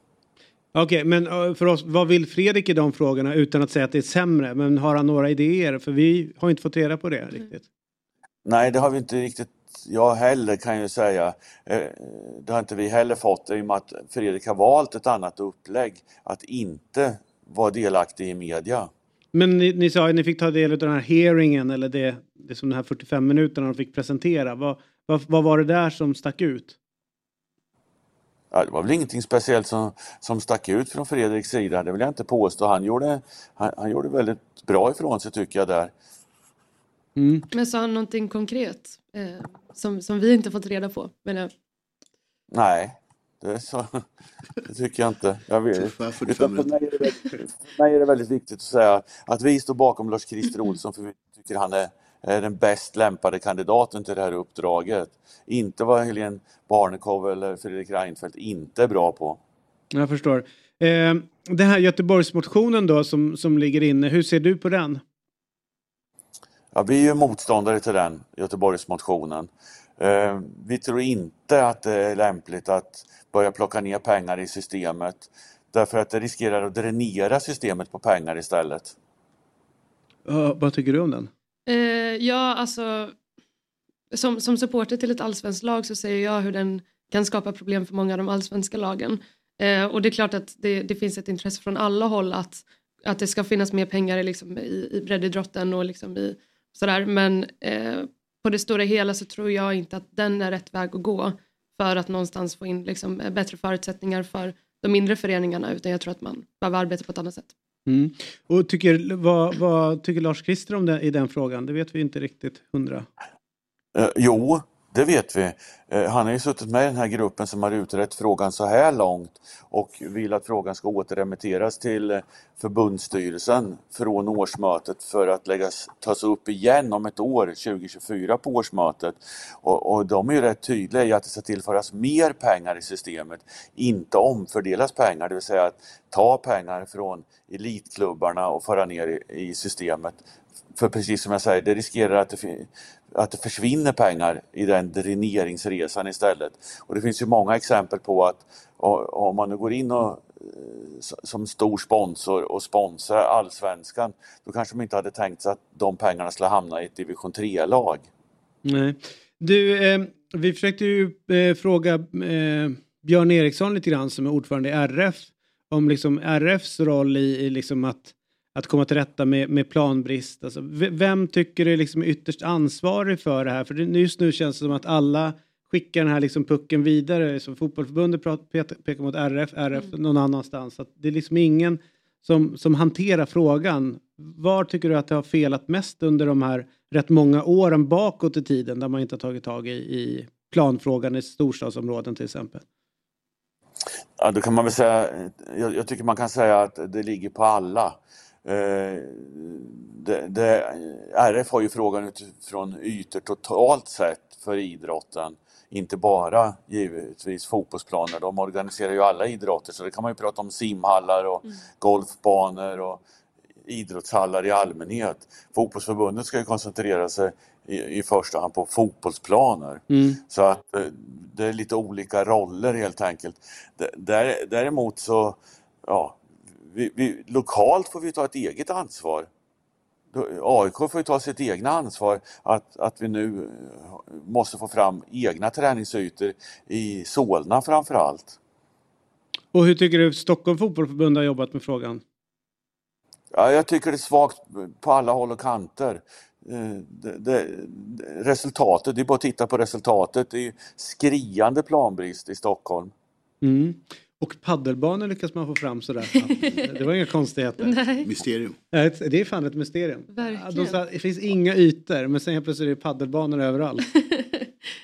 Okej, men eh, för oss, vad vill Fredrik i de frågorna utan att säga att det är sämre? Men har han några idéer? För vi har inte fått reda på det riktigt. Nej, det har vi inte riktigt jag heller kan ju säga, eh, det har inte vi heller fått i och med att Fredrik har valt ett annat upplägg, att inte vara delaktig i media. Men ni, ni sa att ni fick ta del av den här hearingen eller det, det som de här 45 minuterna de fick presentera. Vad, vad, vad var det där som stack ut? Ja, det var väl ingenting speciellt som, som stack ut från Fredriks sida, det vill jag inte påstå. Han gjorde, han, han gjorde väldigt bra ifrån sig tycker jag där. Mm. Men sa han någonting konkret eh, som, som vi inte fått reda på? Men, eh, Nej, det, så, det tycker jag inte. Jag vet. Tuffa 45 Utan för, mig är det väldigt, för mig är det väldigt viktigt att säga att vi står bakom Lars-Christer Olsson för vi tycker han är, är den bäst lämpade kandidaten till det här uppdraget. Inte vad Helene Barnekow eller Fredrik Reinfeldt inte är bra på. Jag förstår. Eh, den här Göteborgsmotionen då som, som ligger inne, hur ser du på den? Ja, vi är ju motståndare till den Göteborgsmotionen. Eh, vi tror inte att det är lämpligt att börja plocka ner pengar i systemet därför att det riskerar att dränera systemet på pengar istället. Ja, vad tycker du om den? eh, ja, alltså som, som supporter till ett allsvenskt lag så ser jag hur den kan skapa problem för många av de allsvenska lagen. Eh, och det är klart att det, det finns ett intresse från alla håll att, att det ska finnas mer pengar liksom, i, i breddidrotten och liksom i sådär. Men på det stora hela så tror jag inte att den är rätt väg att gå för att någonstans få in liksom, bättre förutsättningar för de mindre föreningarna utan jag tror att man behöver arbeta på ett annat sätt. Mm. Och tycker, vad, vad tycker Lars Christer om det, i den frågan? Det vet vi inte riktigt hundra. Eh, jo, det vet vi. Eh, han har ju suttit med i den här gruppen som har utrett frågan så här långt och vill att frågan ska återremitteras till eh, förbundsstyrelsen från årsmötet för att läggas, tas upp igen om ett år, 2024 på årsmötet. Och, och de är ju rätt tydliga i att det ska tillföras mer pengar i systemet, inte omfördelas pengar, det vill säga att ta pengar från elitklubbarna och föra ner i, i systemet. För precis som jag säger, det riskerar att det, finns att det försvinner pengar i den dräneringsresan istället. Och det finns ju många exempel på att om man nu går in och eh, som stor sponsor och sponsrar allsvenskan, då kanske de inte hade tänkt sig att de pengarna skulle hamna i ett division 3-lag. Nej. Du, eh, vi försökte ju eh, fråga eh, Björn Eriksson lite grann som är ordförande i RF om liksom RFs roll i, i liksom att, att komma till rätta med, med planbrist. Alltså, vem tycker är liksom ytterst ansvarig för det här? För just nu känns det som att alla skickar den här liksom pucken vidare. Så fotbollförbundet pekar mot RF, RF någon annanstans. Så att det är liksom ingen som, som hanterar frågan. Var tycker du att det har felat mest under de här rätt många åren bakåt i tiden där man inte har tagit tag i, i planfrågan i storstadsområden till exempel? Ja, då kan man väl säga, jag, jag tycker man kan säga att det ligger på alla. Eh, det, det, RF har ju frågan utifrån ytor totalt sett för idrotten. Inte bara givetvis fotbollsplaner, de organiserar ju alla idrotter så det kan man ju prata om simhallar och golfbanor och idrottshallar i allmänhet. Fotbollsförbundet ska ju koncentrera sig i, i första hand på fotbollsplaner. Mm. Så att eh, det är lite olika roller helt enkelt. Däremot så, ja, vi, vi, lokalt får vi ta ett eget ansvar. AIK får ju ta sitt egna ansvar att, att vi nu eh, måste få fram egna träningsytor i Solna framför allt. Och hur tycker du Stockholm fotbollförbund har jobbat med frågan? Ja, jag tycker det är svagt på alla håll och kanter. Eh, Det, det, resultatet, det är bara att titta på resultatet. Det är skriande planbrist i Stockholm. Mm. Och paddelbanor lyckas man få fram sådär snabbt. Det var inga konstigheter. Nej. Mysterium. Det är fan ett mysterium. Verkligen. De sa, det finns inga ytor men sen helt plötsligt är det paddelbanor överallt.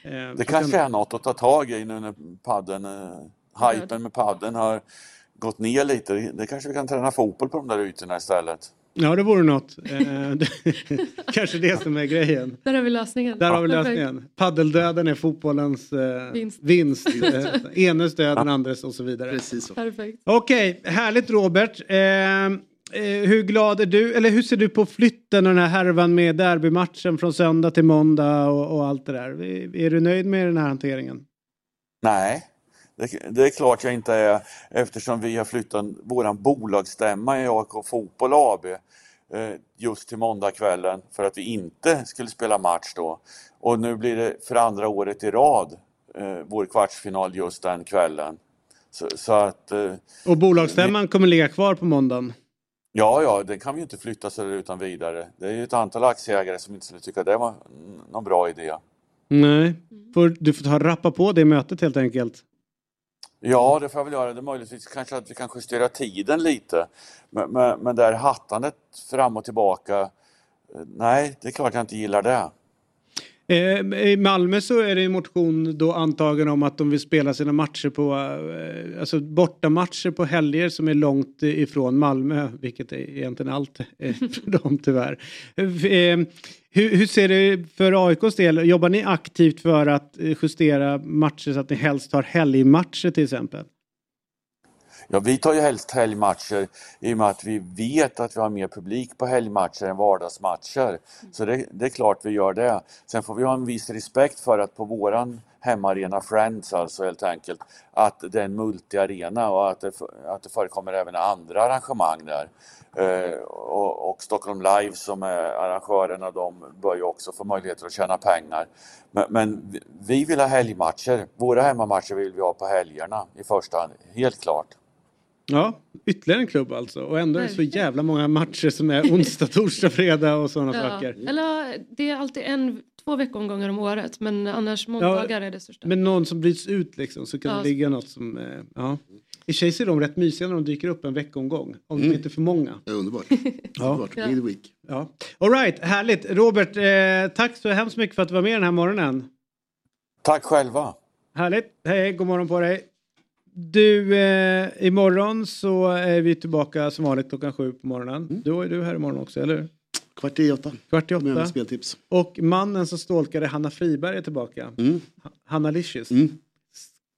Eh, Det så kanske kan- är något att ta tag i nu när padden, eh, hypen med padden har gått ner lite. Det kanske vi kan träna fotboll på de där ytorna istället. Ja, det vore något. Eh, det- Kanske det som är grejen. Där har vi lösningen. Där har vi lösningen. Paddeldöden är fotbollens eh, Vinst. vinst. Eh, enes död, den andres och så vidare. Precis så. Perfekt. Okej, härligt Robert. Eh, hur glad är du, eller hur ser du på flytten och den här härvan med derbymatchen från söndag till måndag och, och allt det där? Är, är du nöjd med den här hanteringen? Nej, det, det är klart jag inte är eftersom vi har flyttat våran bolagsstämma i AIK Fotboll AB eh, just till måndagskvällen för att vi inte skulle spela match då. Och nu blir det för andra året i rad eh, vår kvartsfinal just den kvällen. Så, så att... Eh, Och bolagsstämman kommer ligga kvar på måndagen. Ja, ja, den kan vi ju inte flytta där utan vidare. Det är ju ett antal aktieägare som inte skulle tycka det var någon bra idé. Nej, får, du får ta rappa på det mötet helt enkelt. Ja, det får jag väl göra. Det är möjligtvis kanske att vi kan justera tiden lite. Men, men, men det här hattandet fram och tillbaka, eh, nej, det är klart jag inte gillar det. Eh, I Malmö så är det en motion då antagen om att de vill spela sina matcher på, eh, alltså bortamatcher på helger som är långt ifrån Malmö, vilket är egentligen allt eh, för dem tyvärr. Hur, hur ser det för AIKs del? Jobbar ni aktivt för att justera matcher så att ni helst har helgmatcher till exempel? Ja, vi tar ju helst helgmatcher i och med att vi vet att vi har mer publik på helgmatcher än vardagsmatcher. Så det, det är klart vi gör det. Sen får vi ha en viss respekt för att på våran hemmaarena Friends alltså helt enkelt, att det är en multiarena och att det, att det förekommer även andra arrangemang där. Eh, och, och, Stockholm Live som är arrangörerna, de bör ju också få möjligheter att tjäna pengar. Men, men vi vill ha helgmatcher. Våra hemmamatcher vill vi ha på helgerna i första hand, helt klart. Ja, ytterligare en klubb alltså. Och ändå är det så jävla många matcher som är onsdag, torsdag, fredag och sådana Ja. saker. Eller det är alltid en, två veckomgångar om året men annars måndagar är det största. Men någon som bryts ut liksom så kan Ja. det ligga något som... Eh, ja. I och för sig ser de rätt mysiga när de dyker upp en veckomgång. Om de inte är för många. Ja, underbart. Ja. underbart. Bring the week. Ja. All right, härligt. Robert, eh, tack så hemskt mycket för att du var med den här morgonen. Tack själva. Härligt. Hej, god morgon på dig. Du, eh, imorgon så är vi tillbaka som vanligt klockan sju på morgonen. Då är du här imorgon också, eller hur? Kvart i åtta. Kvart i Med åtta. speltips. Och mannen som stalkade Hanna Friberg är tillbaka. Mm. Ha- Hanna Licious.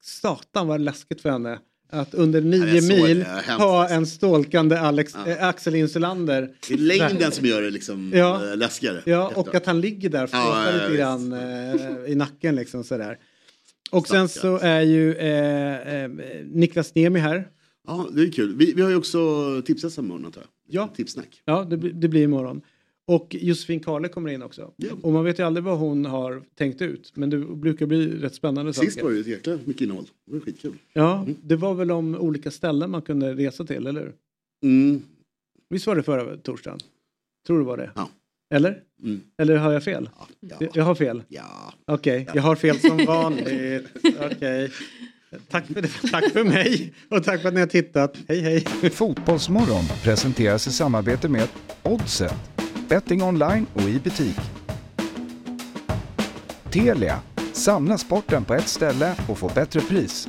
Satan vad läskigt för henne. Att under nio mil ha en stalkande Alex, eh, Axel Insulander. Det är längden som gör det liksom Ja. eh, läskigare. Ja, och att han ligger där och Ja, ja, lite grann eh, i nacken liksom sådär. Och sen så är ju eh, eh, Niklas Niemi här. Ja, det är kul. Vi, vi har ju också tipset imorgon antar jag. Ja. Tipsnack. Ja, det, blir- det blir imorgon. Och Josefin Karle kommer in också. Och man vet ju aldrig vad hon har tänkt ut. Men det brukar bli rätt spännande Sist saker. var det ju ett jäkla mycket innehåll. Det var skitkul. Ja, det var väl om olika ställen man kunde resa till, eller hur? Mm. Visst var det förra torsdagen? Tror du var det? Ja. Eller? Mm. Eller har jag fel? Jag, jag har fel? Ja. Okej, jag har fel som vanligt. Okej. Tack, för det. tack för mig och tack för att ni har tittat. Hej hej! Fotbollsmorgon presenteras i samarbete med Oddset, betting online och i butik. Telia, samla sporten på ett ställe och få bättre pris.